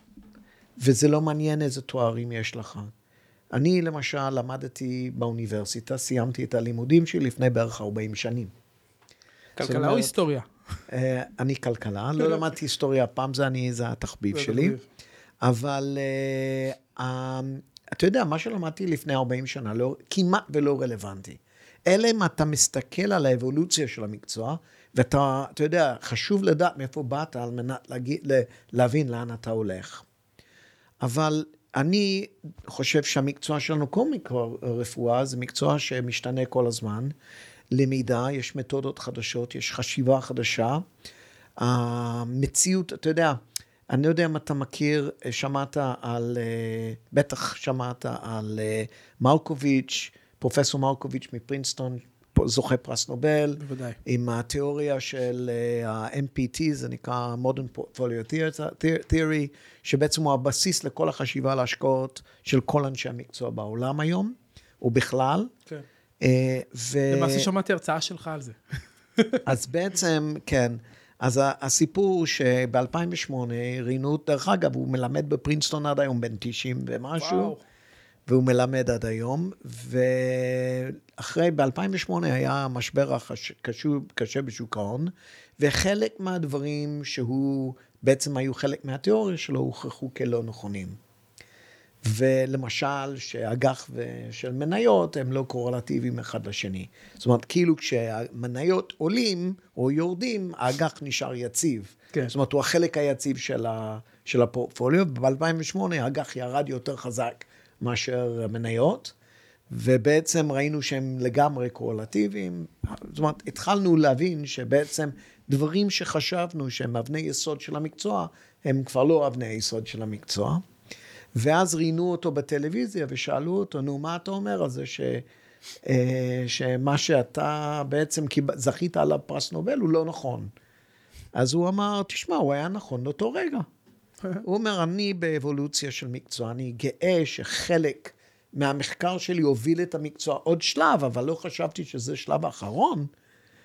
וזה לא מעניין איזה תוארים יש לך. אני למשל למדתי באוניברסיטה, סיימתי את הלימודים שלי לפני בערך 40 שנים. כלכלה אומרת, או היסטוריה? אה, אני כלכלה, לא למדתי היסטוריה, פעם זה אני, זה התחביב שלי. אבל uh, אתה יודע, מה שלמדתי לפני 40 שנה לא, כמעט ולא רלוונטי. אלא אם אתה מסתכל על האבולוציה של המקצוע, ואתה, אתה יודע, חשוב לדעת מאיפה באת על מנת להגיד, להבין לאן אתה הולך. אבל אני חושב שהמקצוע שלנו, כל מקצוע רפואה, זה מקצוע שמשתנה כל הזמן. למידה, יש מתודות חדשות, יש חשיבה חדשה. המציאות, אתה יודע, אני לא יודע אם אתה מכיר, שמעת על, בטח שמעת על מרקוביץ', פרופסור מרקוביץ' מפרינסטון, זוכה פרס נובל. בוודאי. עם התיאוריה של אה, ה-MPT, זה נקרא Modern Portfolio Theory, שבעצם הוא הבסיס לכל החשיבה על של כל אנשי המקצוע בעולם היום, ובכלל. כן. אה, ו... למעשה שמעתי הרצאה שלך על זה. אז בעצם, כן. אז הסיפור שב-2008 ראיינו, דרך אגב, הוא מלמד בפרינסטון עד היום, בן 90 ומשהו. וואו. והוא מלמד עד היום, ואחרי, ב-2008 היה משבר קשה בשוק ההון, וחלק מהדברים שהוא, בעצם היו חלק מהתיאוריה שלו, הוכחו כלא נכונים. ולמשל, שאג"ח של מניות הם לא קורלטיביים אחד לשני. זאת אומרת, כאילו כשהמניות עולים או יורדים, האג"ח נשאר יציב. כן. זאת אומרת, הוא החלק היציב של, ה, של הפורטפוליו, וב-2008 האג"ח ירד יותר חזק מאשר מניות, ובעצם ראינו שהם לגמרי קורלטיביים. זאת אומרת, התחלנו להבין שבעצם דברים שחשבנו שהם אבני יסוד של המקצוע, הם כבר לא אבני יסוד של המקצוע. ואז ראיינו אותו בטלוויזיה ושאלו אותו, נו, מה אתה אומר על זה ש... אה, שמה שאתה בעצם זכית עליו פרס נובל הוא לא נכון. אז הוא אמר, תשמע, הוא היה נכון לאותו רגע. הוא אומר, אני באבולוציה של מקצוע, אני גאה שחלק מהמחקר שלי הוביל את המקצוע עוד שלב, אבל לא חשבתי שזה שלב האחרון.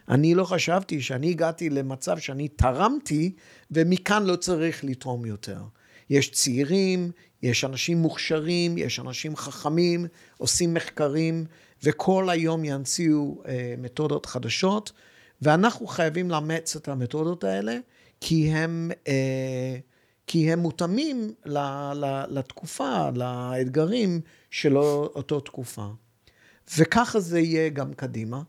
אני לא חשבתי שאני הגעתי למצב שאני תרמתי, ומכאן לא צריך לתרום יותר. יש צעירים, יש אנשים מוכשרים, יש אנשים חכמים, עושים מחקרים, וכל היום ימציאו אה, מתודות חדשות, ואנחנו חייבים לאמץ את המתודות האלה, כי הם, אה, כי הם מותאמים ל, ל, לתקופה, לאתגרים של אותו תקופה. וככה זה יהיה גם קדימה,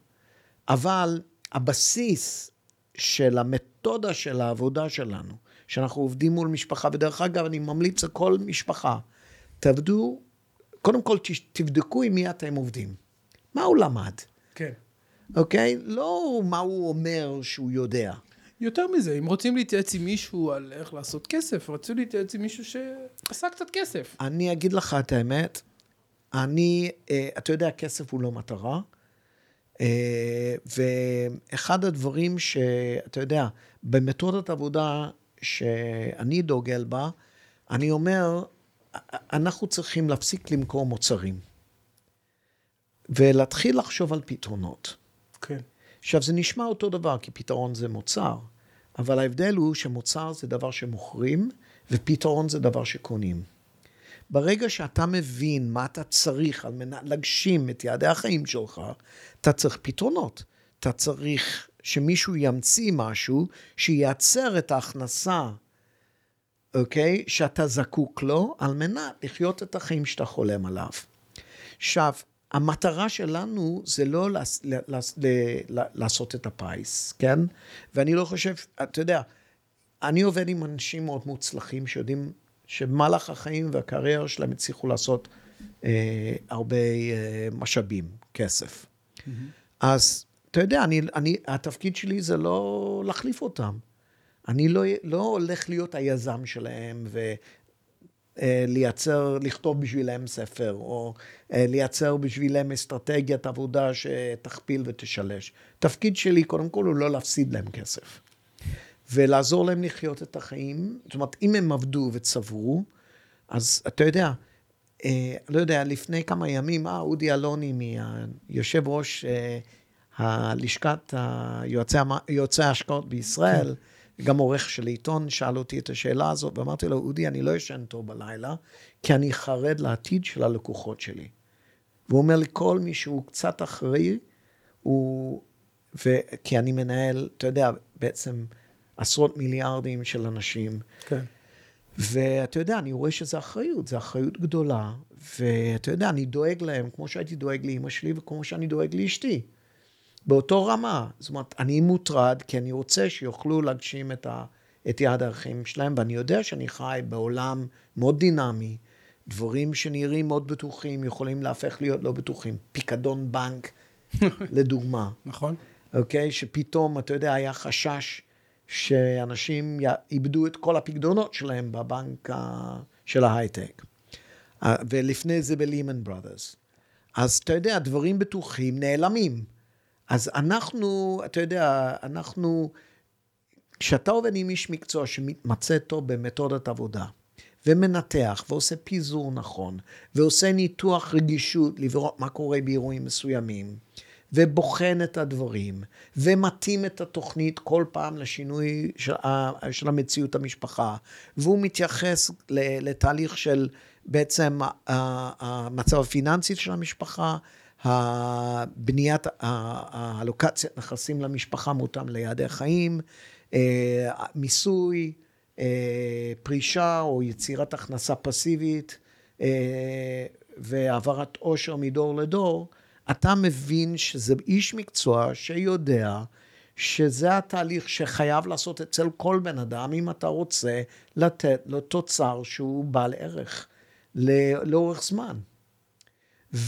אבל הבסיס של המתודה של העבודה שלנו, שאנחנו עובדים מול משפחה, ודרך אגב, אני ממליץ לכל משפחה, תעבדו, קודם כל תבדקו עם מי אתם עובדים. מה הוא למד? כן. אוקיי? לא מה הוא אומר שהוא יודע. יותר מזה, אם רוצים להתייעץ עם מישהו על איך לעשות כסף, רצו להתייעץ עם מישהו שעשה קצת כסף. אני אגיד לך את האמת, אני, אה, אתה יודע, כסף הוא לא מטרה. אה, ואחד הדברים שאתה יודע, במתודת עבודה שאני דוגל בה, אני אומר, אנחנו צריכים להפסיק למכור מוצרים. ולהתחיל לחשוב על פתרונות. כן. עכשיו, זה נשמע אותו דבר, כי פתרון זה מוצר, אבל ההבדל הוא שמוצר זה דבר שמוכרים, ופתרון זה דבר שקונים. ברגע שאתה מבין מה אתה צריך על מנת להגשים את יעדי החיים שלך, אתה צריך פתרונות. אתה צריך שמישהו ימציא משהו שייצר את ההכנסה, אוקיי? שאתה זקוק לו, על מנת לחיות את החיים שאתה חולם עליו. עכשיו, המטרה שלנו זה לא לעס, לעס, לעשות את הפיס, כן? ואני לא חושב, אתה יודע, אני עובד עם אנשים מאוד מוצלחים שיודעים שבמהלך החיים והקריירה שלהם הצליחו לעשות אה, הרבה אה, משאבים, כסף. Mm-hmm. אז אתה יודע, אני, אני, התפקיד שלי זה לא להחליף אותם. אני לא, לא הולך להיות היזם שלהם אה, לכתוב בשבילם ספר, או אה, לייצר בשבילם אסטרטגיית עבודה שתכפיל ותשלש. התפקיד שלי, קודם כל, הוא לא להפסיד להם כסף. ולעזור להם לחיות את החיים. זאת אומרת, אם הם עבדו וצברו, אז אתה יודע, אה, לא יודע, לפני כמה ימים, אה, אודי אלוני, מיושב ראש הלשכת יועצי ההשקעות בישראל, כן. גם עורך של עיתון, שאל אותי את השאלה הזאת, ואמרתי לו, אודי, אני לא ישן טוב בלילה, כי אני חרד לעתיד של הלקוחות שלי. והוא אומר לי, כל מי שהוא קצת אחראי, הוא... ו... כי אני מנהל, אתה יודע, בעצם עשרות מיליארדים של אנשים. כן. ואתה יודע, אני רואה שזו אחריות, זו אחריות גדולה, ואתה יודע, אני דואג להם כמו שהייתי דואג לאימא שלי וכמו שאני דואג לאשתי. באותו רמה. זאת אומרת, אני מוטרד כי אני רוצה שיוכלו להגשים את, ה, את יעד הערכים שלהם, ואני יודע שאני חי בעולם מאוד דינמי, דברים שנראים מאוד בטוחים יכולים להפך להיות לא בטוחים. פיקדון בנק, לדוגמה. נכון. אוקיי? שפתאום, אתה יודע, היה חשש שאנשים איבדו את כל הפקדונות שלהם בבנק של ההייטק. ולפני זה בלימן בראדרס. אז אתה יודע, דברים בטוחים נעלמים. אז אנחנו, אתה יודע, אנחנו, כשאתה עובד עם איש מקצוע שמתמצא טוב במתודת עבודה, ומנתח, ועושה פיזור נכון, ועושה ניתוח רגישות לראות מה קורה באירועים מסוימים, ובוחן את הדברים, ומתאים את התוכנית כל פעם לשינוי של, של המציאות המשפחה, והוא מתייחס לתהליך של בעצם המצב הפיננסי של המשפחה, בניית הלוקציית נכסים למשפחה מותאם ליעדי חיים, אה, מיסוי, אה, פרישה או יצירת הכנסה פסיבית אה, והעברת עושר מדור לדור, אתה מבין שזה איש מקצוע שיודע שזה התהליך שחייב לעשות אצל כל בן אדם, אם אתה רוצה לתת לו תוצר שהוא בעל ערך לאורך זמן.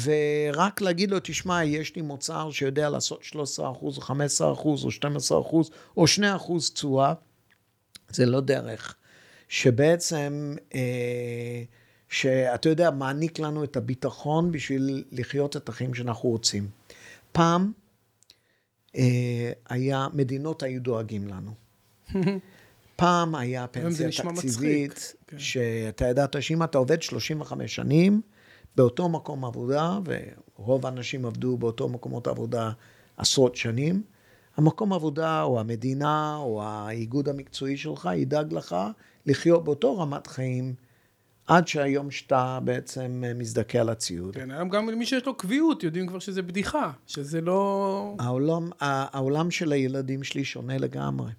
ורק להגיד לו, תשמע, יש לי מוצר שיודע לעשות 13 אחוז, או 15 אחוז, או 12 אחוז, או 2 אחוז תשואה, זה לא דרך. שבעצם... אה, שאתה יודע, מעניק לנו את הביטחון בשביל לחיות את החיים שאנחנו רוצים. פעם אה, היה, מדינות היו דואגים לנו. פעם היה פנסיה תקציבית, מצחיק, כן. שאתה ידעת שאם אתה עובד 35 שנים באותו מקום עבודה, ורוב האנשים עבדו באותו מקומות עבודה עשרות שנים, המקום עבודה או המדינה או האיגוד המקצועי שלך ידאג לך לחיות באותו רמת חיים עד שהיום שאתה בעצם מזדכה על הציוד. כן, היום גם למי שיש לו קביעות, יודעים כבר שזה בדיחה, שזה לא... העולם, העולם של הילדים שלי שונה לגמרי.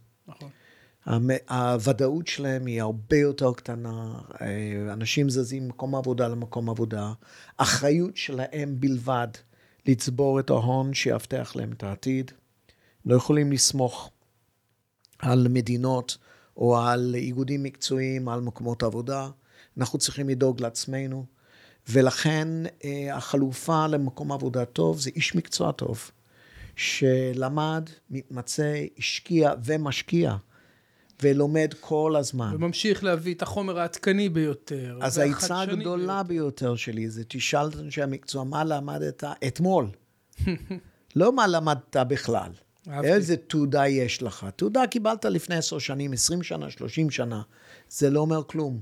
הוודאות שלהם היא הרבה יותר קטנה, אה, אנשים זזים ממקום עבודה למקום עבודה, אחריות שלהם בלבד לצבור את ההון שיבטיח להם את העתיד. לא יכולים לסמוך על מדינות או על איגודים מקצועיים, על מקומות עבודה. אנחנו צריכים לדאוג לעצמנו, ולכן אה, החלופה למקום עבודה טוב זה איש מקצוע טוב, שלמד, מתמצא, השקיע ומשקיע. ולומד כל הזמן. וממשיך להביא את החומר העדכני ביותר. אז העצה הגדולה ביותר שלי זה תשאל את אנשי המקצוע, מה למדת אתמול? לא מה למדת בכלל. אהבתי. איזה תעודה יש לך? תעודה קיבלת לפני עשר שנים, עשרים שנה, שלושים שנה. זה לא אומר כלום.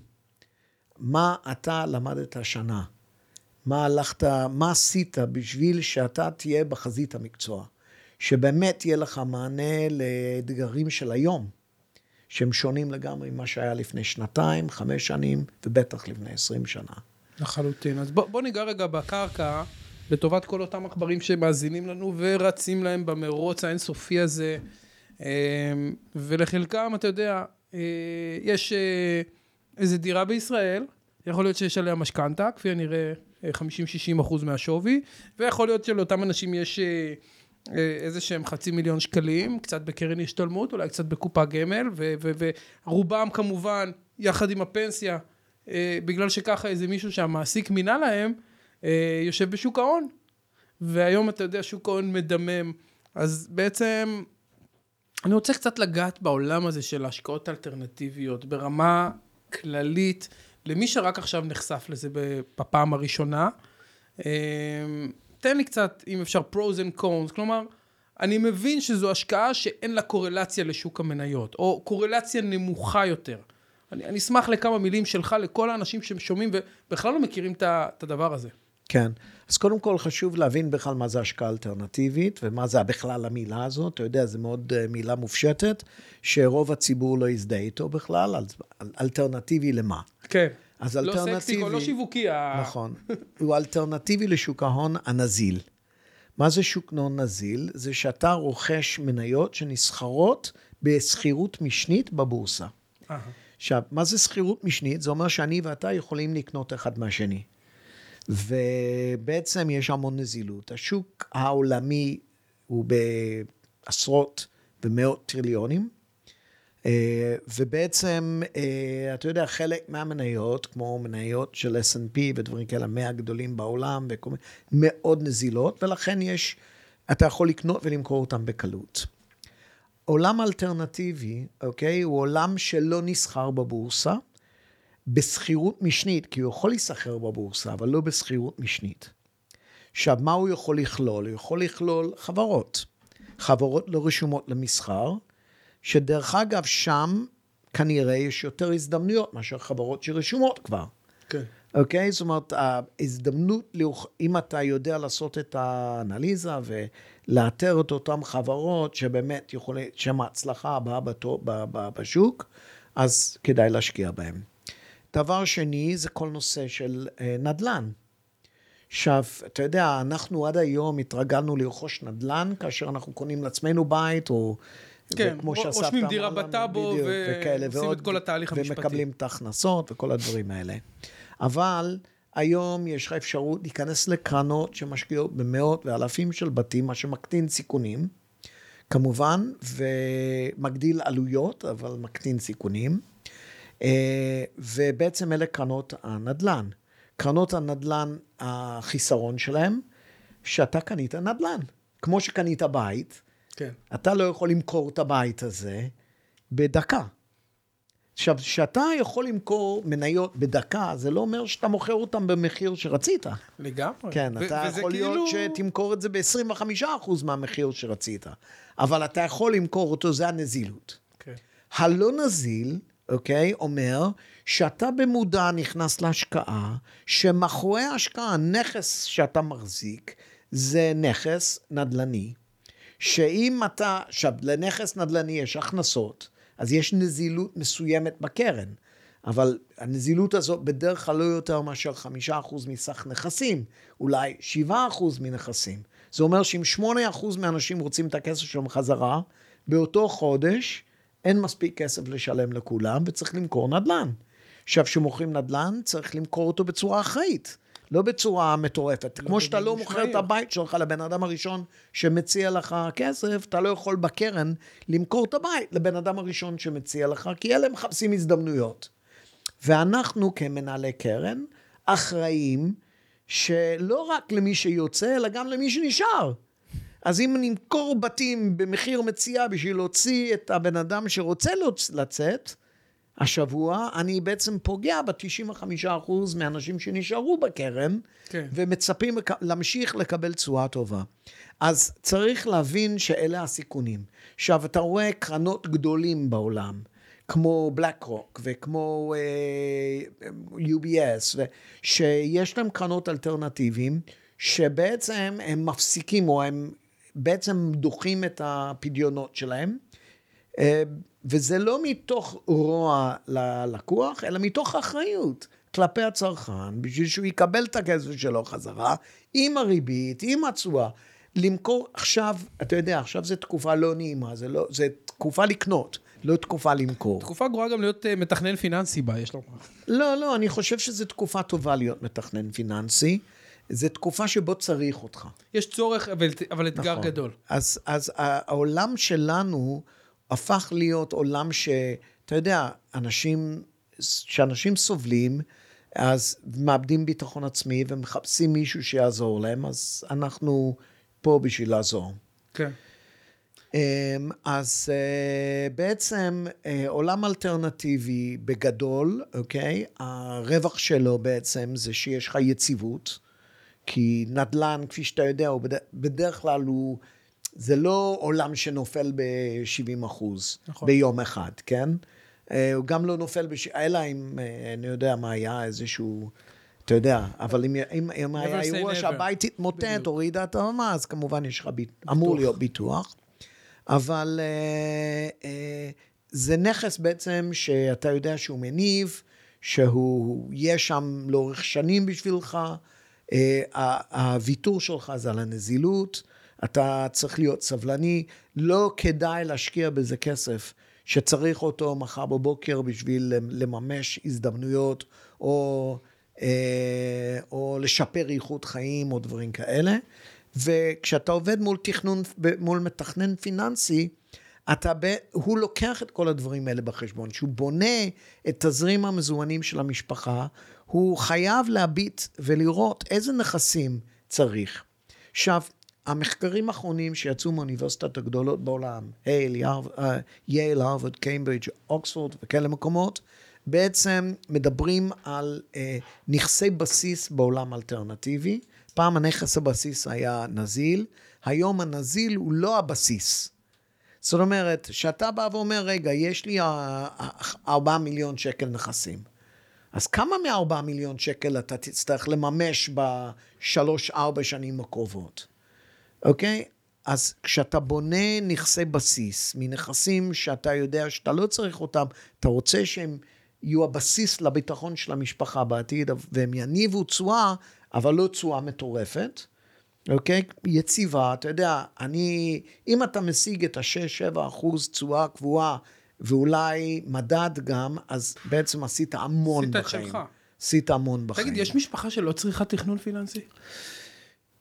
מה אתה למדת השנה? מה הלכת, מה עשית בשביל שאתה תהיה בחזית המקצוע? שבאמת יהיה לך מענה לאתגרים של היום, שהם שונים לגמרי ממה שהיה לפני שנתיים, חמש שנים, ובטח לפני עשרים שנה. לחלוטין. אז בוא, בוא ניגע רגע בקרקע, לטובת כל אותם עכברים שמאזינים לנו ורצים להם במרוץ האינסופי הזה. אה, ולחלקם, אתה יודע, אה, יש אה, איזו דירה בישראל, יכול להיות שיש עליה משכנתה, כפי הנראה אה, 50-60 אחוז מהשווי, ויכול להיות שלאותם אנשים יש אה, אה, איזה שהם חצי מיליון שקלים, קצת בקרן השתלמות, אולי קצת בקופה גמל, ורובם כמובן, יחד עם הפנסיה, אה, בגלל שככה איזה מישהו שהמעסיק מינה להם, אה, יושב בשוק ההון. והיום אתה יודע, שוק ההון מדמם. אז בעצם, אני רוצה קצת לגעת בעולם הזה של השקעות אלטרנטיביות, ברמה כללית, למי שרק עכשיו נחשף לזה בפעם הראשונה. אה, תן לי קצת, אם אפשר, pros and cons, כלומר, אני מבין שזו השקעה שאין לה קורלציה לשוק המניות, או קורלציה נמוכה יותר. אני, אני אשמח לכמה מילים שלך לכל האנשים ששומעים ובכלל לא מכירים את הדבר הזה. כן. אז קודם כל חשוב להבין בכלל מה זה השקעה אלטרנטיבית, ומה זה בכלל המילה הזאת. אתה יודע, זו מאוד אה, מילה מופשטת, שרוב הציבור לא יזדהה איתו בכלל, אז אל- אלטרנטיבי למה? כן. אז לא אלטרנטיבי... סקסיקו, לא שיווקי. נכון. הוא אלטרנטיבי לשוק ההון הנזיל. מה זה שוק ההון נזיל? זה שאתה רוכש מניות שנסחרות בשכירות משנית בבורסה. עכשיו, מה זה שכירות משנית? זה אומר שאני ואתה יכולים לקנות אחד מהשני. ובעצם יש המון נזילות. השוק העולמי הוא בעשרות ומאות טריליונים, ובעצם, אה, אתה יודע, חלק מהמניות, כמו מניות של S&P ודברים כאלה, 100 גדולים בעולם, וכל מאוד נזילות, ולכן יש, אתה יכול לקנות ולמכור אותם בקלות. עולם אלטרנטיבי, אוקיי, הוא עולם שלא נסחר בבורסה, בשכירות משנית, כי הוא יכול להיסחר בבורסה, אבל לא בשכירות משנית. עכשיו, מה הוא יכול לכלול? הוא יכול לכלול חברות. חברות לא רשומות למסחר, שדרך אגב, שם כנראה יש יותר הזדמנויות מאשר חברות שרשומות כבר. כן. אוקיי? זאת אומרת, ההזדמנות, אם אתה יודע לעשות את האנליזה ולאתר את אותן חברות שבאמת יכולים, שהן ההצלחה הבאה בתו- ב- ב- בשוק, אז כדאי להשקיע בהן. דבר שני, זה כל נושא של אה, נדל"ן. עכשיו, אתה יודע, אנחנו עד היום התרגלנו לרכוש נדל"ן כאשר אנחנו קונים לעצמנו בית, או... כן, רושמים דירה בטאבו בדיוק, ו- וכאלה, עושים ועוד- את כל התהליך המשפטי. ומקבלים את ההכנסות וכל הדברים האלה. אבל היום יש לך אפשרות להיכנס לקרנות שמשקיעות במאות ואלפים של בתים, מה שמקטין סיכונים, כמובן, ומגדיל עלויות, אבל מקטין סיכונים. אה, ובעצם אלה קרנות הנדל"ן. קרנות הנדל"ן, החיסרון שלהם, שאתה קנית נדל"ן. כמו שקנית בית, כן. אתה לא יכול למכור את הבית הזה בדקה. עכשיו, כשאתה יכול למכור מניות בדקה, זה לא אומר שאתה מוכר אותן במחיר שרצית. לגמרי. כן, ו- אתה יכול להיות כאילו- שתמכור את זה ב-25% מהמחיר שרצית, אבל אתה יכול למכור אותו, זה הנזילות. כן. הלא נזיל, אוקיי, אומר שאתה במודע נכנס להשקעה, שמאחורי ההשקעה, הנכס שאתה מחזיק, זה נכס נדל"ני, שאם אתה, לנכס נדל"ני יש הכנסות, אז יש נזילות מסוימת בקרן. אבל הנזילות הזאת בדרך כלל לא יותר מאשר חמישה אחוז מסך נכסים, אולי שבעה אחוז מנכסים. זה אומר שאם שמונה אחוז מהאנשים רוצים את הכסף שלהם חזרה, באותו חודש אין מספיק כסף לשלם לכולם וצריך למכור נדל"ן. עכשיו, כשמוכרים נדל"ן, צריך למכור אותו בצורה אחראית. לא בצורה מטורפת. כמו שאתה לא מוכר את הבית שלך לבן אדם הראשון שמציע לך כסף, אתה לא יכול בקרן למכור את הבית לבן אדם הראשון שמציע לך, כי אלה מחפשים הזדמנויות. ואנחנו כמנהלי קרן אחראים שלא רק למי שיוצא, אלא גם למי שנשאר. אז אם נמכור בתים במחיר מציאה בשביל להוציא את הבן אדם שרוצה לצאת, השבוע, אני בעצם פוגע ב-95% מהאנשים שנשארו בקרן, כן. ומצפים להמשיך לקבל תשואה טובה. אז צריך להבין שאלה הסיכונים. עכשיו, אתה רואה קרנות גדולים בעולם, כמו בלק רוק וכמו אה, UBS, שיש להם קרנות אלטרנטיביים, שבעצם הם מפסיקים, או הם בעצם דוחים את הפדיונות שלהם. Uh, וזה לא מתוך רוע ללקוח, אלא מתוך אחריות כלפי הצרכן, בשביל שהוא יקבל את הכסף שלו חזרה, עם הריבית, עם התשואה. למכור עכשיו, אתה יודע, עכשיו זו תקופה לא נעימה, זה, לא, זה תקופה לקנות, לא תקופה למכור. תקופה גרועה גם להיות uh, מתכנן פיננסי בה, יש לומר. לא, לא, אני חושב שזו תקופה טובה להיות מתכנן פיננסי. זו תקופה שבו צריך אותך. יש צורך, אבל, אבל אתגר נכון. גדול. אז, אז העולם שלנו... הפך להיות עולם שאתה יודע, אנשים, שאנשים סובלים, אז מאבדים ביטחון עצמי ומחפשים מישהו שיעזור להם, אז אנחנו פה בשביל לעזור. כן. אמ, אז אה, בעצם אה, עולם אלטרנטיבי בגדול, אוקיי? הרווח שלו בעצם זה שיש לך יציבות, כי נדל"ן, כפי שאתה יודע, הוא בדרך כלל הוא זה לא עולם שנופל ב-70 אחוז נכון. ביום אחד, כן? אה, הוא גם לא נופל, בש... אלא אם, אה, אני יודע מה היה, איזשהו, אתה יודע, אבל אם, אם, אם היה אירוע שהבית התמוטט, הוריד את הרמה, אז כמובן יש לך, ביט... אמור להיות ביטוח. אבל uh, uh, זה נכס בעצם שאתה יודע שהוא מניב, שהוא יהיה שם לאורך שנים בשבילך. Uh, הוויתור שלך זה על הנזילות. אתה צריך להיות סבלני, לא כדאי להשקיע בזה כסף שצריך אותו מחר בבוקר בשביל לממש הזדמנויות או, אה, או לשפר איכות חיים או דברים כאלה. וכשאתה עובד מול תכנון, מול מתכנן פיננסי, אתה, ב, הוא לוקח את כל הדברים האלה בחשבון. כשהוא בונה את תזרים המזומנים של המשפחה, הוא חייב להביט ולראות איזה נכסים צריך. עכשיו, המחקרים האחרונים שיצאו מהאוניברסיטת הגדולות בעולם, הייל, יייל, הרווארד, קיימברידג', אוקספורד וכאלה מקומות, בעצם מדברים על uh, נכסי בסיס בעולם אלטרנטיבי. פעם הנכס הבסיס היה נזיל, היום הנזיל הוא לא הבסיס. זאת אומרת, שאתה בא ואומר, רגע, יש לי 4 מיליון שקל נכסים. אז כמה מ-4 מיליון שקל אתה תצטרך לממש בשלוש-ארבע שנים הקרובות? אוקיי? אז כשאתה בונה נכסי בסיס, מנכסים שאתה יודע שאתה לא צריך אותם, אתה רוצה שהם יהיו הבסיס לביטחון של המשפחה בעתיד, והם יניבו תשואה, אבל לא תשואה מטורפת, אוקיי? יציבה, אתה יודע, אני, אם אתה משיג את ה-6-7 אחוז תשואה קבועה, ואולי מדד גם, אז בעצם עשית המון עשית בחיים. עשית את שלך. עשית המון בחיים. תגיד, יש משפחה שלא צריכה תכנון פיננסי?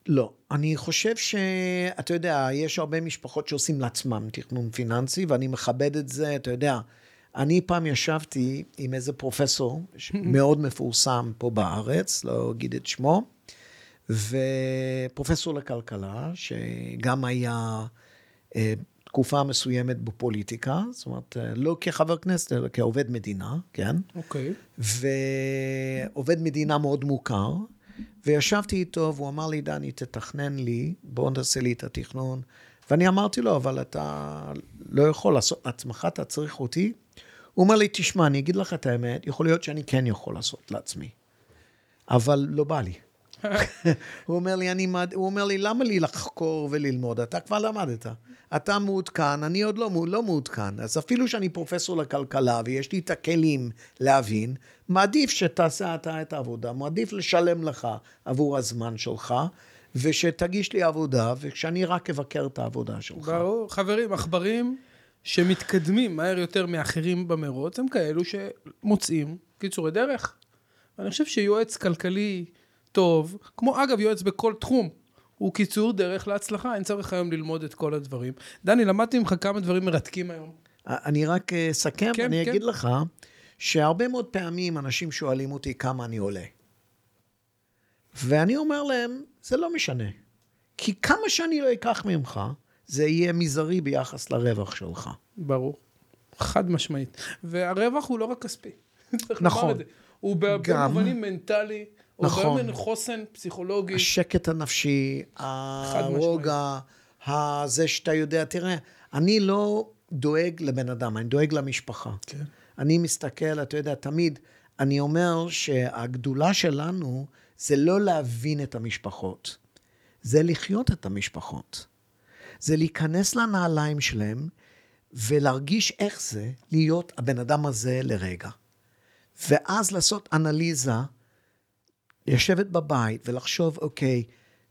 לא. אני חושב שאתה יודע, יש הרבה משפחות שעושים לעצמם תכנון פיננסי, ואני מכבד את זה, אתה יודע. אני פעם ישבתי עם איזה פרופסור מאוד מפורסם פה בארץ, לא אגיד את שמו, ופרופסור לכלכלה, שגם היה אה, תקופה מסוימת בפוליטיקה, זאת אומרת, אה, לא כחבר כנסת, אלא כעובד מדינה, כן? אוקיי. Okay. ועובד מדינה מאוד מוכר. וישבתי איתו, והוא אמר לי, דני, תתכנן לי, בוא נעשה לי את התכנון, ואני אמרתי לו, אבל אתה לא יכול לעשות לעצמך, אתה צריך אותי. הוא אומר לי, תשמע, אני אגיד לך את האמת, יכול להיות שאני כן יכול לעשות לעצמי, אבל לא בא לי. הוא אומר לי, אני, מד... הוא אומר לי, למה לי לחקור וללמוד? אתה כבר למדת. אתה מעודכן, אני עוד לא, לא מעודכן. אז אפילו שאני פרופסור לכלכלה ויש לי את הכלים להבין, מעדיף שתעשה אתה את העבודה, מעדיף לשלם לך עבור הזמן שלך, ושתגיש לי עבודה, ושאני רק אבקר את העבודה שלך. ברור. חברים, עכברים שמתקדמים מהר יותר מאחרים במרוץ, הם כאלו שמוצאים קיצורי דרך. אני חושב שיועץ כלכלי טוב, כמו אגב יועץ בכל תחום, הוא קיצור דרך להצלחה, אין צורך היום ללמוד את כל הדברים. דני, למדתי ממך כמה דברים מרתקים היום. אני רק אסכם, כן, אני כן. אגיד לך שהרבה מאוד פעמים אנשים שואלים אותי כמה אני עולה. ואני אומר להם, זה לא משנה. כי כמה שאני לא אקח ממך, זה יהיה מזערי ביחס לרווח שלך. ברור. חד משמעית. והרווח הוא לא רק כספי. צריך נכון. לומר את זה. הוא בהרבה גם. מובנים מנטלי, נכון. בהרבה מובנים חוסן פסיכולוגי. השקט הנפשי, הרוגע, זה שאתה יודע, תראה, אני לא דואג לבן אדם, אני דואג למשפחה. כן. אני מסתכל, אתה יודע, תמיד, אני אומר שהגדולה שלנו זה לא להבין את המשפחות, זה לחיות את המשפחות. זה להיכנס לנעליים שלהם ולהרגיש איך זה להיות הבן אדם הזה לרגע. ואז לעשות אנליזה, לשבת בבית ולחשוב, אוקיי,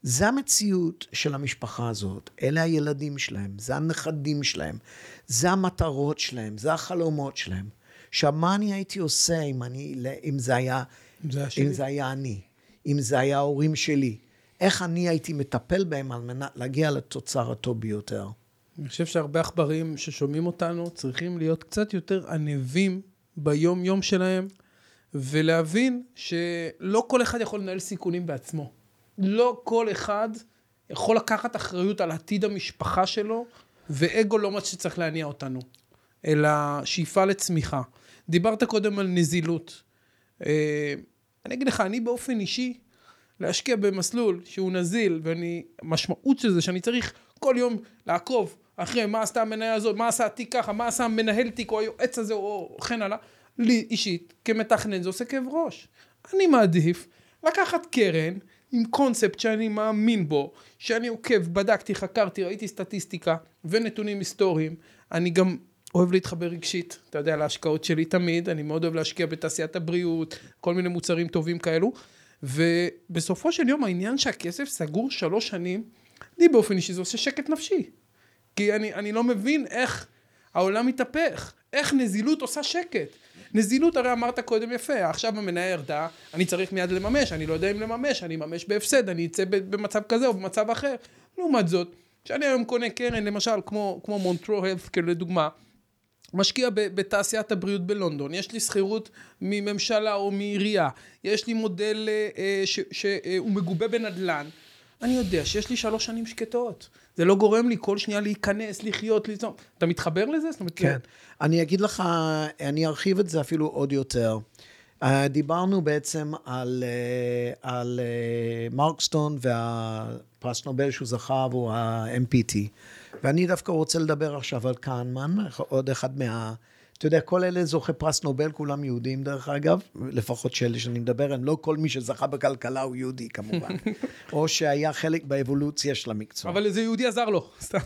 זה המציאות של המשפחה הזאת, אלה הילדים שלהם, זה הנכדים שלהם, זה המטרות שלהם, זה החלומות שלהם. עכשיו, מה אני הייתי עושה אם, אני, אם, זה, היה, זה היה שלי. אם זה היה אני, אם זה היה ההורים שלי? איך אני הייתי מטפל בהם על מנת להגיע לתוצר הטוב ביותר? אני חושב שהרבה עכברים ששומעים אותנו צריכים להיות קצת יותר ענבים ביום-יום שלהם, ולהבין שלא כל אחד יכול לנהל סיכונים בעצמו. לא כל אחד יכול לקחת אחריות על עתיד המשפחה שלו, ואגו לא מה שצריך להניע אותנו, אלא שאיפה לצמיחה. דיברת קודם על נזילות. אה, אני אגיד לך, אני באופן אישי, להשקיע במסלול שהוא נזיל, ואני, המשמעות של זה שאני צריך כל יום לעקוב אחרי מה עשתה המניה הזאת, מה עשה התיק ככה, מה עשה המנהל תיק או היועץ הזה או כן הלאה, לי אישית, כמתכנן זה עושה כאב ראש. אני מעדיף לקחת קרן עם קונספט שאני מאמין בו, שאני עוקב, בדקתי, חקרתי, ראיתי סטטיסטיקה ונתונים היסטוריים. אני גם אוהב להתחבר רגשית, אתה יודע, להשקעות שלי תמיד, אני מאוד אוהב להשקיע בתעשיית הבריאות, כל מיני מוצרים טובים כאלו. ובסופו של יום העניין שהכסף סגור שלוש שנים, לי באופן אישי זה עושה שקט נפשי. כי אני, אני לא מבין איך העולם מתהפך, איך נזילות עושה שקט. נזילות הרי אמרת קודם יפה, עכשיו המניה ירדה, אני צריך מיד לממש, אני לא יודע אם לממש, אני אממש בהפסד, אני אצא במצב כזה או במצב אחר. לעומת זאת, כשאני היום קונה קרן, למשל, כמו, כמו מונטרו הלפקר לדוגמה, משקיע בתעשיית הבריאות בלונדון, יש לי שכירות מממשלה או מעירייה, יש לי מודל אה, אה, שהוא מגובה בנדל"ן, אני יודע שיש לי שלוש שנים שקטות. זה לא גורם לי כל שנייה להיכנס, לחיות, ליזום. אתה מתחבר לזה? זאת אומרת, כן. אני אגיד לך, אני ארחיב את זה אפילו עוד יותר. אה, דיברנו בעצם על, אה, על אה, מרקסטון והפרס נובל שהוא זכה עבור ה-MPT. ואני דווקא רוצה לדבר עכשיו על קהנמן, עוד אחד מה... אתה יודע, כל אלה זוכי פרס נובל, כולם יהודים דרך אגב, לפחות שאלה שאני מדבר עליהם, לא כל מי שזכה בכלכלה הוא יהודי כמובן, או שהיה חלק באבולוציה של המקצוע. אבל איזה יהודי עזר לו, סתם.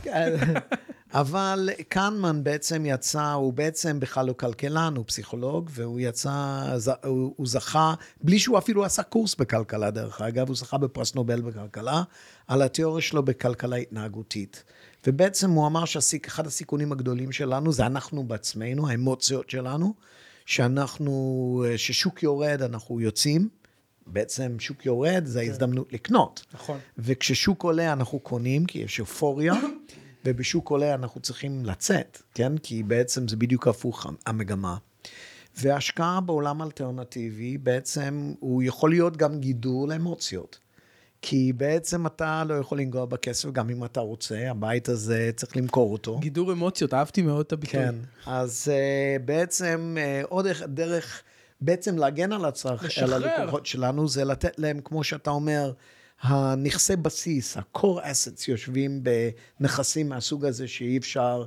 אבל קנמן בעצם יצא, הוא בעצם בכלל לא כלכלן, הוא פסיכולוג, והוא יצא, הוא, הוא זכה, בלי שהוא אפילו עשה קורס בכלכלה דרך אגב, הוא זכה בפרס נובל בכלכלה, על התיאוריה שלו בכלכלה התנהגותית. ובעצם הוא אמר שאחד הסיכונים הגדולים שלנו זה אנחנו בעצמנו, האמוציות שלנו, שאנחנו, ששוק יורד אנחנו יוצאים, בעצם שוק יורד זה ההזדמנות לקנות. נכון. וכששוק עולה אנחנו קונים, כי יש אופוריה, ובשוק עולה אנחנו צריכים לצאת, כן? כי בעצם זה בדיוק הפוך המגמה. והשקעה בעולם אלטרנטיבי, בעצם הוא יכול להיות גם גידול אמוציות. כי בעצם אתה לא יכול לנגוע בכסף, גם אם אתה רוצה, הבית הזה צריך למכור אותו. גידור אמוציות, אהבתי מאוד את הביטוי. כן, אז uh, בעצם uh, עוד דרך, בעצם להגן על הצרכ... על. הלקוחות שלנו, זה לתת להם, כמו שאתה אומר, הנכסי בסיס, ה-core assets, יושבים בנכסים מהסוג הזה שאי אפשר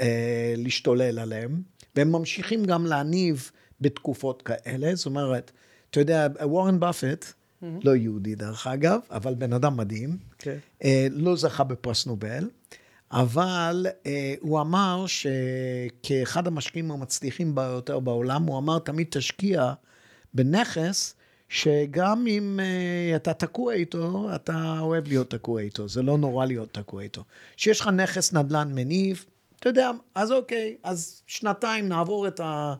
אה, להשתולל עליהם, והם ממשיכים גם להניב בתקופות כאלה. זאת אומרת, אתה יודע, וורן באפט, mm-hmm. לא יהודי דרך אגב, אבל בן אדם מדהים, okay. כן. אה, לא זכה בפרס נובל, אבל אה, הוא אמר שכאחד המשקיעים המצליחים ביותר בעולם, הוא אמר, תמיד תשקיע בנכס שגם אם uh, אתה תקוע איתו, אתה אוהב להיות תקוע איתו, זה לא נורא להיות תקוע איתו. כשיש לך נכס נדל"ן מניב, אתה יודע, אז אוקיי, אז שנתיים נעבור את, ה,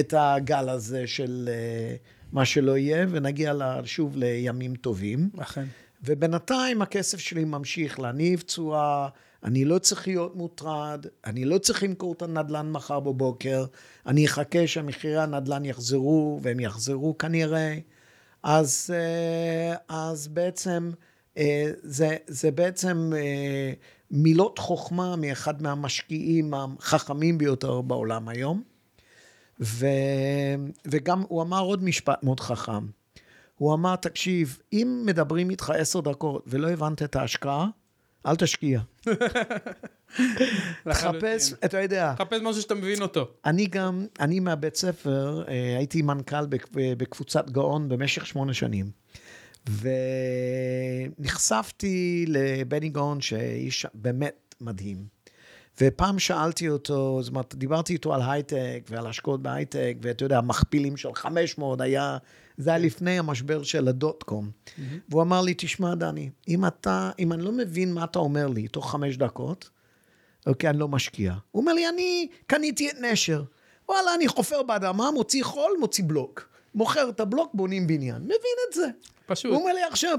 את הגל הזה של uh, מה שלא יהיה, ונגיע שוב לימים טובים. אכן. ובינתיים הכסף שלי ממשיך להניב תשואה, אני לא צריך להיות מוטרד, אני לא צריך למכור את הנדל"ן מחר בבוקר, אני אחכה שהמחירי הנדל"ן יחזרו, והם יחזרו כנראה. אז, אה, אז בעצם, אה, זה, זה בעצם אה, מילות חוכמה מאחד מהמשקיעים החכמים ביותר בעולם היום. ו, וגם הוא אמר עוד משפט מאוד חכם. הוא אמר, תקשיב, אם מדברים איתך עשר דקות ולא הבנת את ההשקעה, אל תשקיע. תחפש, אתה יודע. תחפש משהו שאתה מבין אותו. אני גם, אני מהבית ספר, אה, הייתי מנכ"ל בקבוצת גאון במשך שמונה שנים. ונחשפתי לבני גאון, שאיש באמת מדהים. ופעם שאלתי אותו, זאת אומרת, דיברתי איתו על הייטק ועל השקעות בהייטק, ואתה יודע, המכפילים של 500 היה, זה היה לפני המשבר של הדוט קום. Mm-hmm. והוא אמר לי, תשמע, דני, אם אתה, אם אני לא מבין מה אתה אומר לי תוך חמש דקות, אוקיי, אני לא משקיע. הוא אומר לי, אני קניתי את נשר. וואלה, אני חופר באדמה, מוציא חול, מוציא בלוק. מוכר את הבלוק, בונים בניין. מבין את זה. פשוט. הוא אומר לי, עכשיו,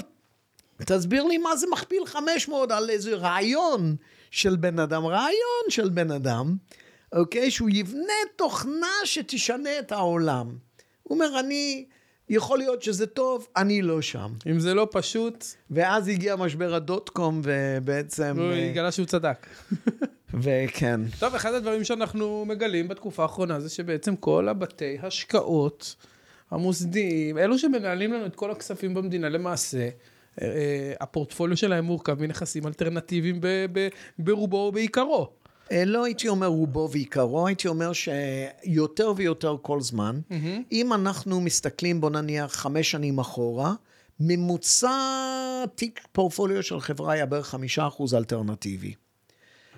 תסביר לי מה זה מכפיל 500 על איזה רעיון של בן אדם, רעיון של בן אדם, אוקיי? שהוא יבנה תוכנה שתשנה את העולם. הוא אומר, אני... יכול להיות שזה טוב, אני לא שם. אם זה לא פשוט... ואז הגיע משבר הדוט קום, ובעצם... הוא אה, התגלה שהוא צדק. וכן. טוב, אחד הדברים שאנחנו מגלים בתקופה האחרונה זה שבעצם כל הבתי השקעות המוסדיים, אלו שמנהלים לנו את כל הכספים במדינה, למעשה, הפורטפוליו שלהם מורכב מנכסים אלטרנטיביים ברובו או בעיקרו. אה, לא הייתי אומר רובו ועיקרו, הייתי אומר שיותר ויותר כל זמן, mm-hmm. אם אנחנו מסתכלים, בוא נניח, חמש שנים אחורה, ממוצע תיק פורטפוליו של חברה היה בערך חמישה אחוז אלטרנטיבי.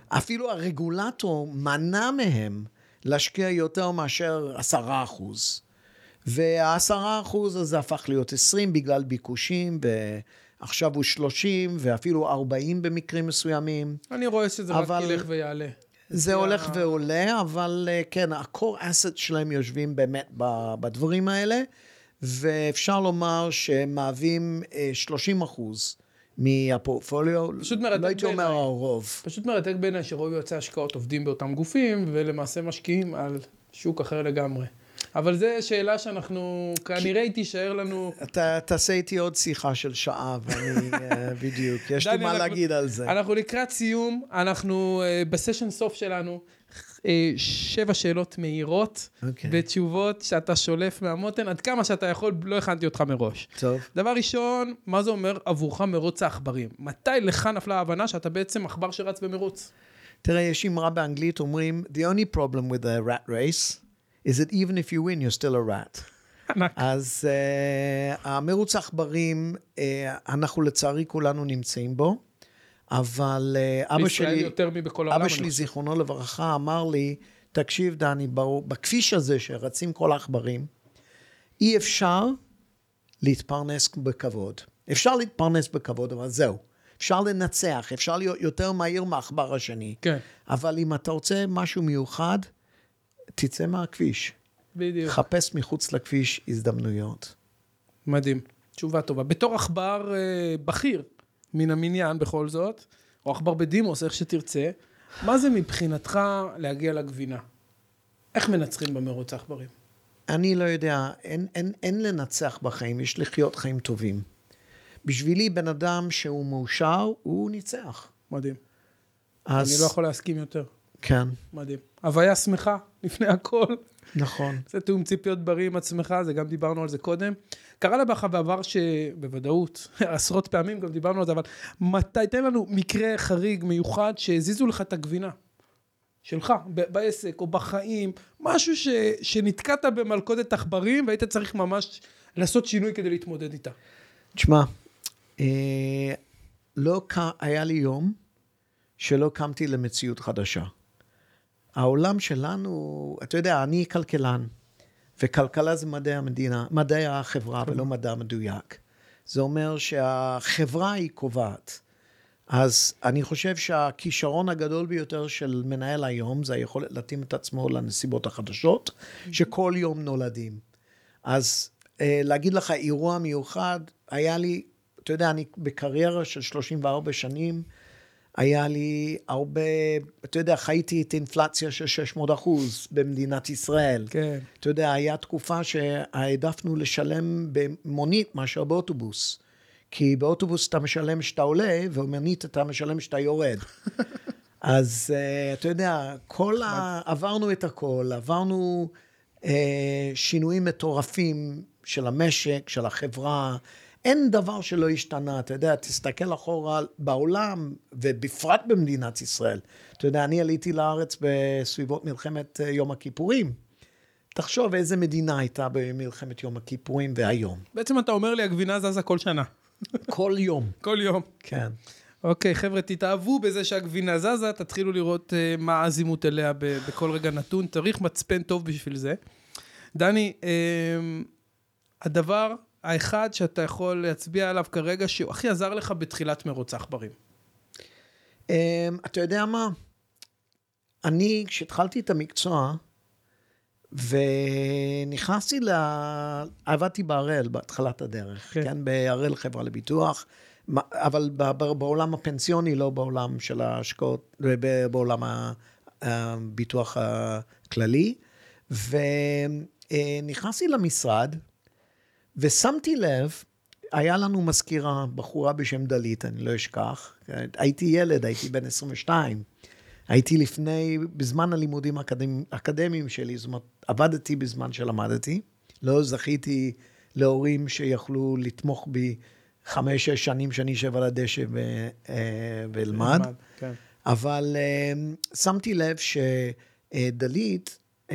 אפילו הרגולטור מנע מהם להשקיע יותר מאשר עשרה אחוז. והעשרה אחוז הזה הפך להיות עשרים בגלל ביקושים, ועכשיו הוא שלושים, ואפילו ארבעים במקרים מסוימים. אני רואה שזה אבל... רק ילך ויעלה. זה הולך ועולה, אבל אה, כן, ה-core asset שלהם יושבים באמת בדברים האלה, ואפשר לומר שהם מהווים 30 אה, אחוז מהפורטפוליו, פשוט מרתק לא הייתי אומר הרוב. פשוט מרתק בעיניי שרוב יועצי השקעות עובדים באותם גופים, ולמעשה משקיעים על שוק אחר לגמרי. אבל זו שאלה שאנחנו, כנראה היא תישאר לנו... אתה תעשה איתי עוד שיחה של שעה, ואני, אה, בדיוק, יש לי מה להגיד על זה. אנחנו לקראת סיום, אנחנו אה, בסשן סוף שלנו, אה, שבע שאלות מהירות. אוקיי. ותשובות שאתה שולף מהמותן, עד כמה שאתה יכול, לא הכנתי אותך מראש. טוב. דבר ראשון, מה זה אומר עבורך מרוץ העכברים? מתי לך נפלה ההבנה שאתה בעצם עכבר שרץ במרוץ? תראה, יש אמרה באנגלית, אומרים, The only problem with a rat race is that even if you win, you're still a rat. אז uh, המרוץ העכברים, uh, אנחנו לצערי כולנו נמצאים בו, אבל uh, אבא שלי, יותר מבכל. אבא שלי, זיכרונו לברכה, אמר לי, תקשיב, דני, בכביש הזה שרצים כל העכברים, אי אפשר להתפרנס בכבוד. אפשר להתפרנס בכבוד, אבל זהו. אפשר לנצח, אפשר להיות יותר מהיר מהעכבר השני. כן. אבל אם אתה רוצה משהו מיוחד, תצא מהכביש. בדיוק. חפש מחוץ לכביש הזדמנויות. מדהים. תשובה טובה. בתור עכבר אה, בכיר מן המניין בכל זאת, או עכבר בדימוס, איך שתרצה, מה זה מבחינתך להגיע לגבינה? איך מנצחים במרוץ העכברים? אני לא יודע, אין, אין, אין לנצח בחיים, יש לחיות חיים טובים. בשבילי, בן אדם שהוא מאושר, הוא ניצח. מדהים. אז... אני לא יכול להסכים יותר. כן. מדהים. הוויה שמחה, לפני הכל. נכון. זה תיאום ציפיות בריא עם עצמך, זה גם דיברנו על זה קודם. קרה לך בעבר שבוודאות, עשרות פעמים גם דיברנו על זה, אבל מתי, תן לנו מקרה חריג, מיוחד, שהזיזו לך את הגבינה. שלך, ב- בעסק או בחיים, משהו ש, שנתקעת במלכודת עכברים והיית צריך ממש לעשות שינוי כדי להתמודד איתה. תשמע, אה, לא ק... היה לי יום שלא קמתי למציאות חדשה. העולם שלנו, אתה יודע, אני כלכלן, וכלכלה זה מדעי המדינה, מדעי החברה ולא מדע מדויק. זה אומר שהחברה היא קובעת. אז אני חושב שהכישרון הגדול ביותר של מנהל היום זה היכולת להתאים את עצמו לנסיבות החדשות, שכל יום נולדים. אז אה, להגיד לך אירוע מיוחד, היה לי, אתה יודע, אני בקריירה של 34 שנים, היה לי הרבה, אתה יודע, חייתי את אינפלציה של 600 אחוז במדינת ישראל. כן. אתה יודע, היה תקופה שהעדפנו לשלם במונית מאשר באוטובוס. כי באוטובוס אתה משלם כשאתה עולה, ובמונית אתה משלם כשאתה יורד. אז uh, אתה יודע, כל ה... עברנו את הכל, עברנו uh, שינויים מטורפים של המשק, של החברה. אין דבר שלא השתנה, אתה יודע, תסתכל אחורה בעולם, ובפרט במדינת ישראל. אתה יודע, אני עליתי לארץ בסביבות מלחמת אה, יום הכיפורים. תחשוב איזה מדינה הייתה במלחמת יום הכיפורים והיום. בעצם אתה אומר לי, הגבינה זזה כל שנה. כל יום. כל יום. כן. אוקיי, חבר'ה, תתאהבו בזה שהגבינה זזה, תתחילו לראות uh, מה האזימות אליה ב- בכל רגע נתון. צריך מצפן טוב בשביל זה. דני, um, הדבר האחד שאתה יכול להצביע עליו כרגע, שהוא הכי עזר לך בתחילת מרוץ העכברים. Um, אתה יודע מה? אני, כשהתחלתי את המקצוע, ונכנסתי ל... עבדתי בהראל בהתחלת הדרך, כן. כן, בהראל חברה לביטוח, אבל בעולם הפנסיוני, לא בעולם של ההשקעות, בעולם הביטוח הכללי. ונכנסתי למשרד, ושמתי לב, היה לנו מזכירה, בחורה בשם דלית, אני לא אשכח. הייתי ילד, הייתי בן 22. הייתי לפני, בזמן הלימודים האקדמיים, שלי, זאת אומרת, עבדתי בזמן שלמדתי. לא זכיתי להורים שיכלו לתמוך בי חמש-שש שנים שאני אשב על הדשא ו- אה, ואלמד. כן. אבל uh, שמתי לב שדלית uh,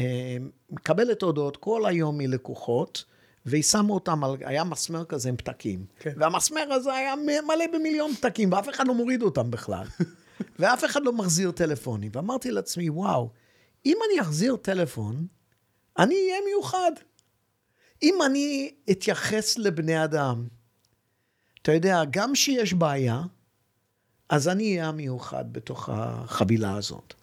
מקבלת הודעות כל היום מלקוחות, והיא שמה אותם על, היה מסמר כזה עם פתקים. כן. והמסמר הזה היה מלא במיליון פתקים, ואף אחד לא מוריד אותם בכלל. ואף אחד לא מחזיר טלפונים. ואמרתי לעצמי, וואו, אם אני אחזיר טלפון, אני אהיה מיוחד. אם אני אתייחס לבני אדם, אתה יודע, גם שיש בעיה, אז אני אהיה המיוחד בתוך החבילה הזאת.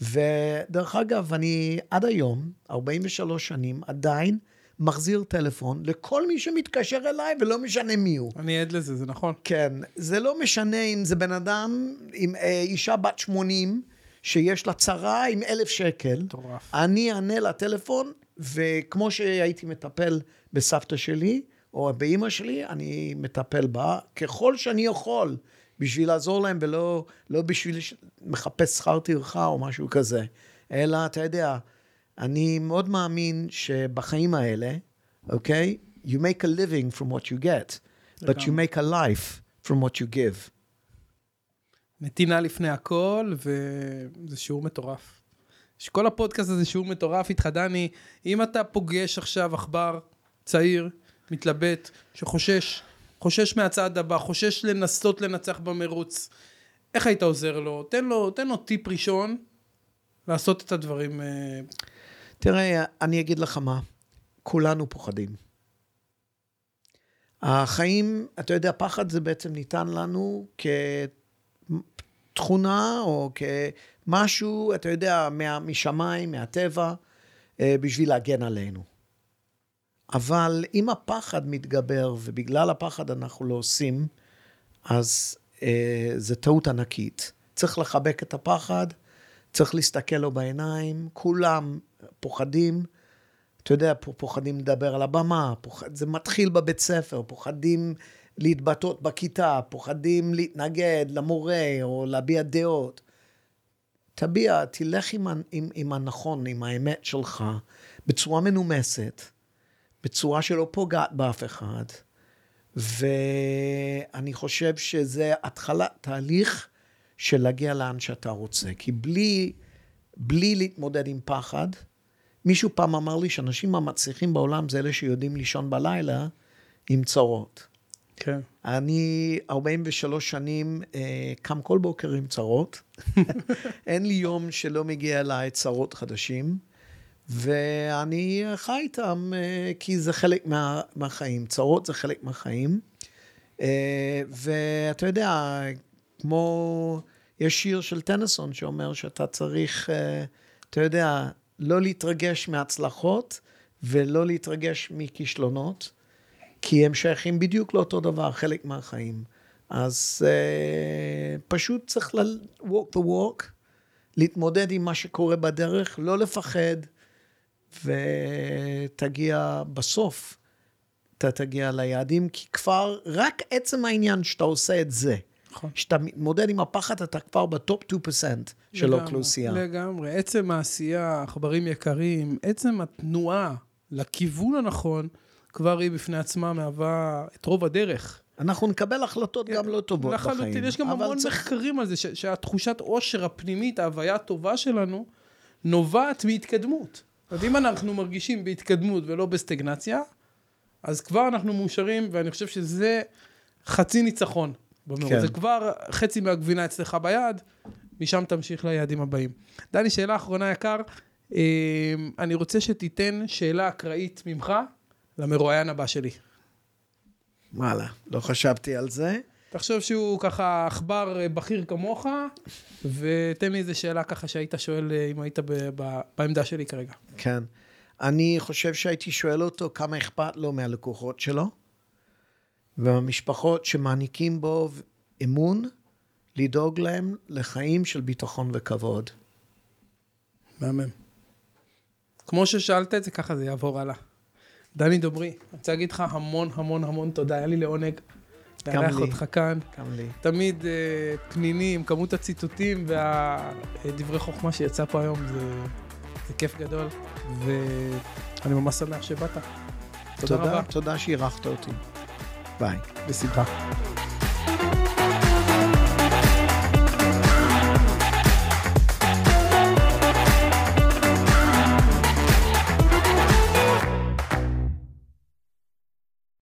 ודרך אגב, אני עד היום, 43 שנים, עדיין מחזיר טלפון לכל מי שמתקשר אליי, ולא משנה מי הוא. אני עד לזה, זה נכון. כן, זה לא משנה אם זה בן אדם, עם אה, אישה בת 80, שיש לה צרה עם אלף שקל. מטורף. אני אענה לטלפון, וכמו שהייתי מטפל בסבתא שלי, או באימא שלי, אני מטפל בה ככל שאני יכול, בשביל לעזור להם, ולא לא בשביל מחפש שכר טרחה או משהו כזה. אלא, אתה יודע, אני מאוד מאמין שבחיים האלה, אוקיי? You make a living from what you get, but you make a life from what you give. נתינה לפני הכל, וזה שיעור מטורף. שכל הפודקאסט הזה שיעור מטורף איתך, דני. אם אתה פוגש עכשיו עכבר צעיר, מתלבט, שחושש, חושש מהצעד הבא, חושש לנסות לנצח במרוץ, איך היית עוזר לו? תן לו, תן לו טיפ ראשון לעשות את הדברים. אה, תראה, אני אגיד לך מה, כולנו פוחדים. החיים, אתה יודע, פחד זה בעצם ניתן לנו כתכונה או כמשהו, אתה יודע, מה, משמיים, מהטבע, אה, בשביל להגן עלינו. אבל אם הפחד מתגבר ובגלל הפחד אנחנו לא עושים, אז אה, זה טעות ענקית. צריך לחבק את הפחד, צריך להסתכל לו בעיניים, כולם פוחדים. אתה יודע, פוחדים לדבר על הבמה, פוחד, זה מתחיל בבית ספר, פוחדים להתבטא בכיתה, פוחדים להתנגד למורה או להביע דעות. תביע, תלך עם, עם, עם הנכון, עם האמת שלך, בצורה מנומסת, בצורה שלא פוגעת באף אחד, ואני חושב שזה התחלת תהליך של להגיע לאן שאתה רוצה. כי בלי, בלי להתמודד עם פחד, מישהו פעם אמר לי שאנשים המצליחים בעולם זה אלה שיודעים לישון בלילה עם צרות. כן. אני 43 שנים אה, קם כל בוקר עם צרות. אין לי יום שלא מגיע אליי צרות חדשים, ואני חי איתם אה, כי זה חלק מה, מהחיים. צרות זה חלק מהחיים. אה, ואתה יודע, כמו, יש שיר של טנסון שאומר שאתה צריך, אה, אתה יודע, לא להתרגש מהצלחות ולא להתרגש מכישלונות. כי הם שייכים בדיוק לאותו דבר, חלק מהחיים. אז uh, פשוט צריך ל- walk the walk, להתמודד עם מה שקורה בדרך, לא לפחד, ותגיע בסוף, אתה תגיע ליעדים, כי כבר רק עצם העניין שאתה עושה את זה, נכון. שאתה מתמודד עם הפחד, אתה כבר בטופ 2% של האוכלוסייה. לגמרי. עצם העשייה, עכברים יקרים, עצם התנועה לכיוון הנכון, כבר היא בפני עצמה מהווה את רוב הדרך. אנחנו נקבל החלטות גם לא טובות בחיים. לחלוטין, יש גם המון צריך- מחקרים על זה, ש- שהתחושת עושר הפנימית, ההוויה הטובה שלנו, נובעת מהתקדמות. זאת אומרת, אם אנחנו מרגישים בהתקדמות ולא בסטגנציה, אז כבר אנחנו מאושרים, ואני חושב שזה חצי ניצחון. במרוץ. כן. זה כבר חצי מהגבינה אצלך ביד, משם תמשיך ליעדים הבאים. דני, שאלה אחרונה יקר, אה, אני רוצה שתיתן שאלה אקראית ממך למרואיין הבא שלי. וואלה, לא חשבתי על זה. תחשוב שהוא ככה עכבר אה, בכיר כמוך, ותן לי איזה שאלה ככה שהיית שואל אה, אם היית ב- ב- בעמדה שלי כרגע. כן. אני חושב שהייתי שואל אותו כמה אכפת לו מהלקוחות שלו, והמשפחות שמעניקים בו אמון, לדאוג להם לחיים של ביטחון וכבוד. מהמם. כמו ששאלת את זה, ככה זה יעבור הלאה. דני דוברי, אני רוצה להגיד לך המון המון המון תודה, היה לי לעונג לארח לי. אותך כאן. גם לי. תמיד אה, פנינים, כמות הציטוטים והדברי חוכמה שיצא פה היום, זה, זה כיף גדול, ואני ממש שמח שבאת. תודה רבה. תודה שאירחת אותי. ביי. בשמחה.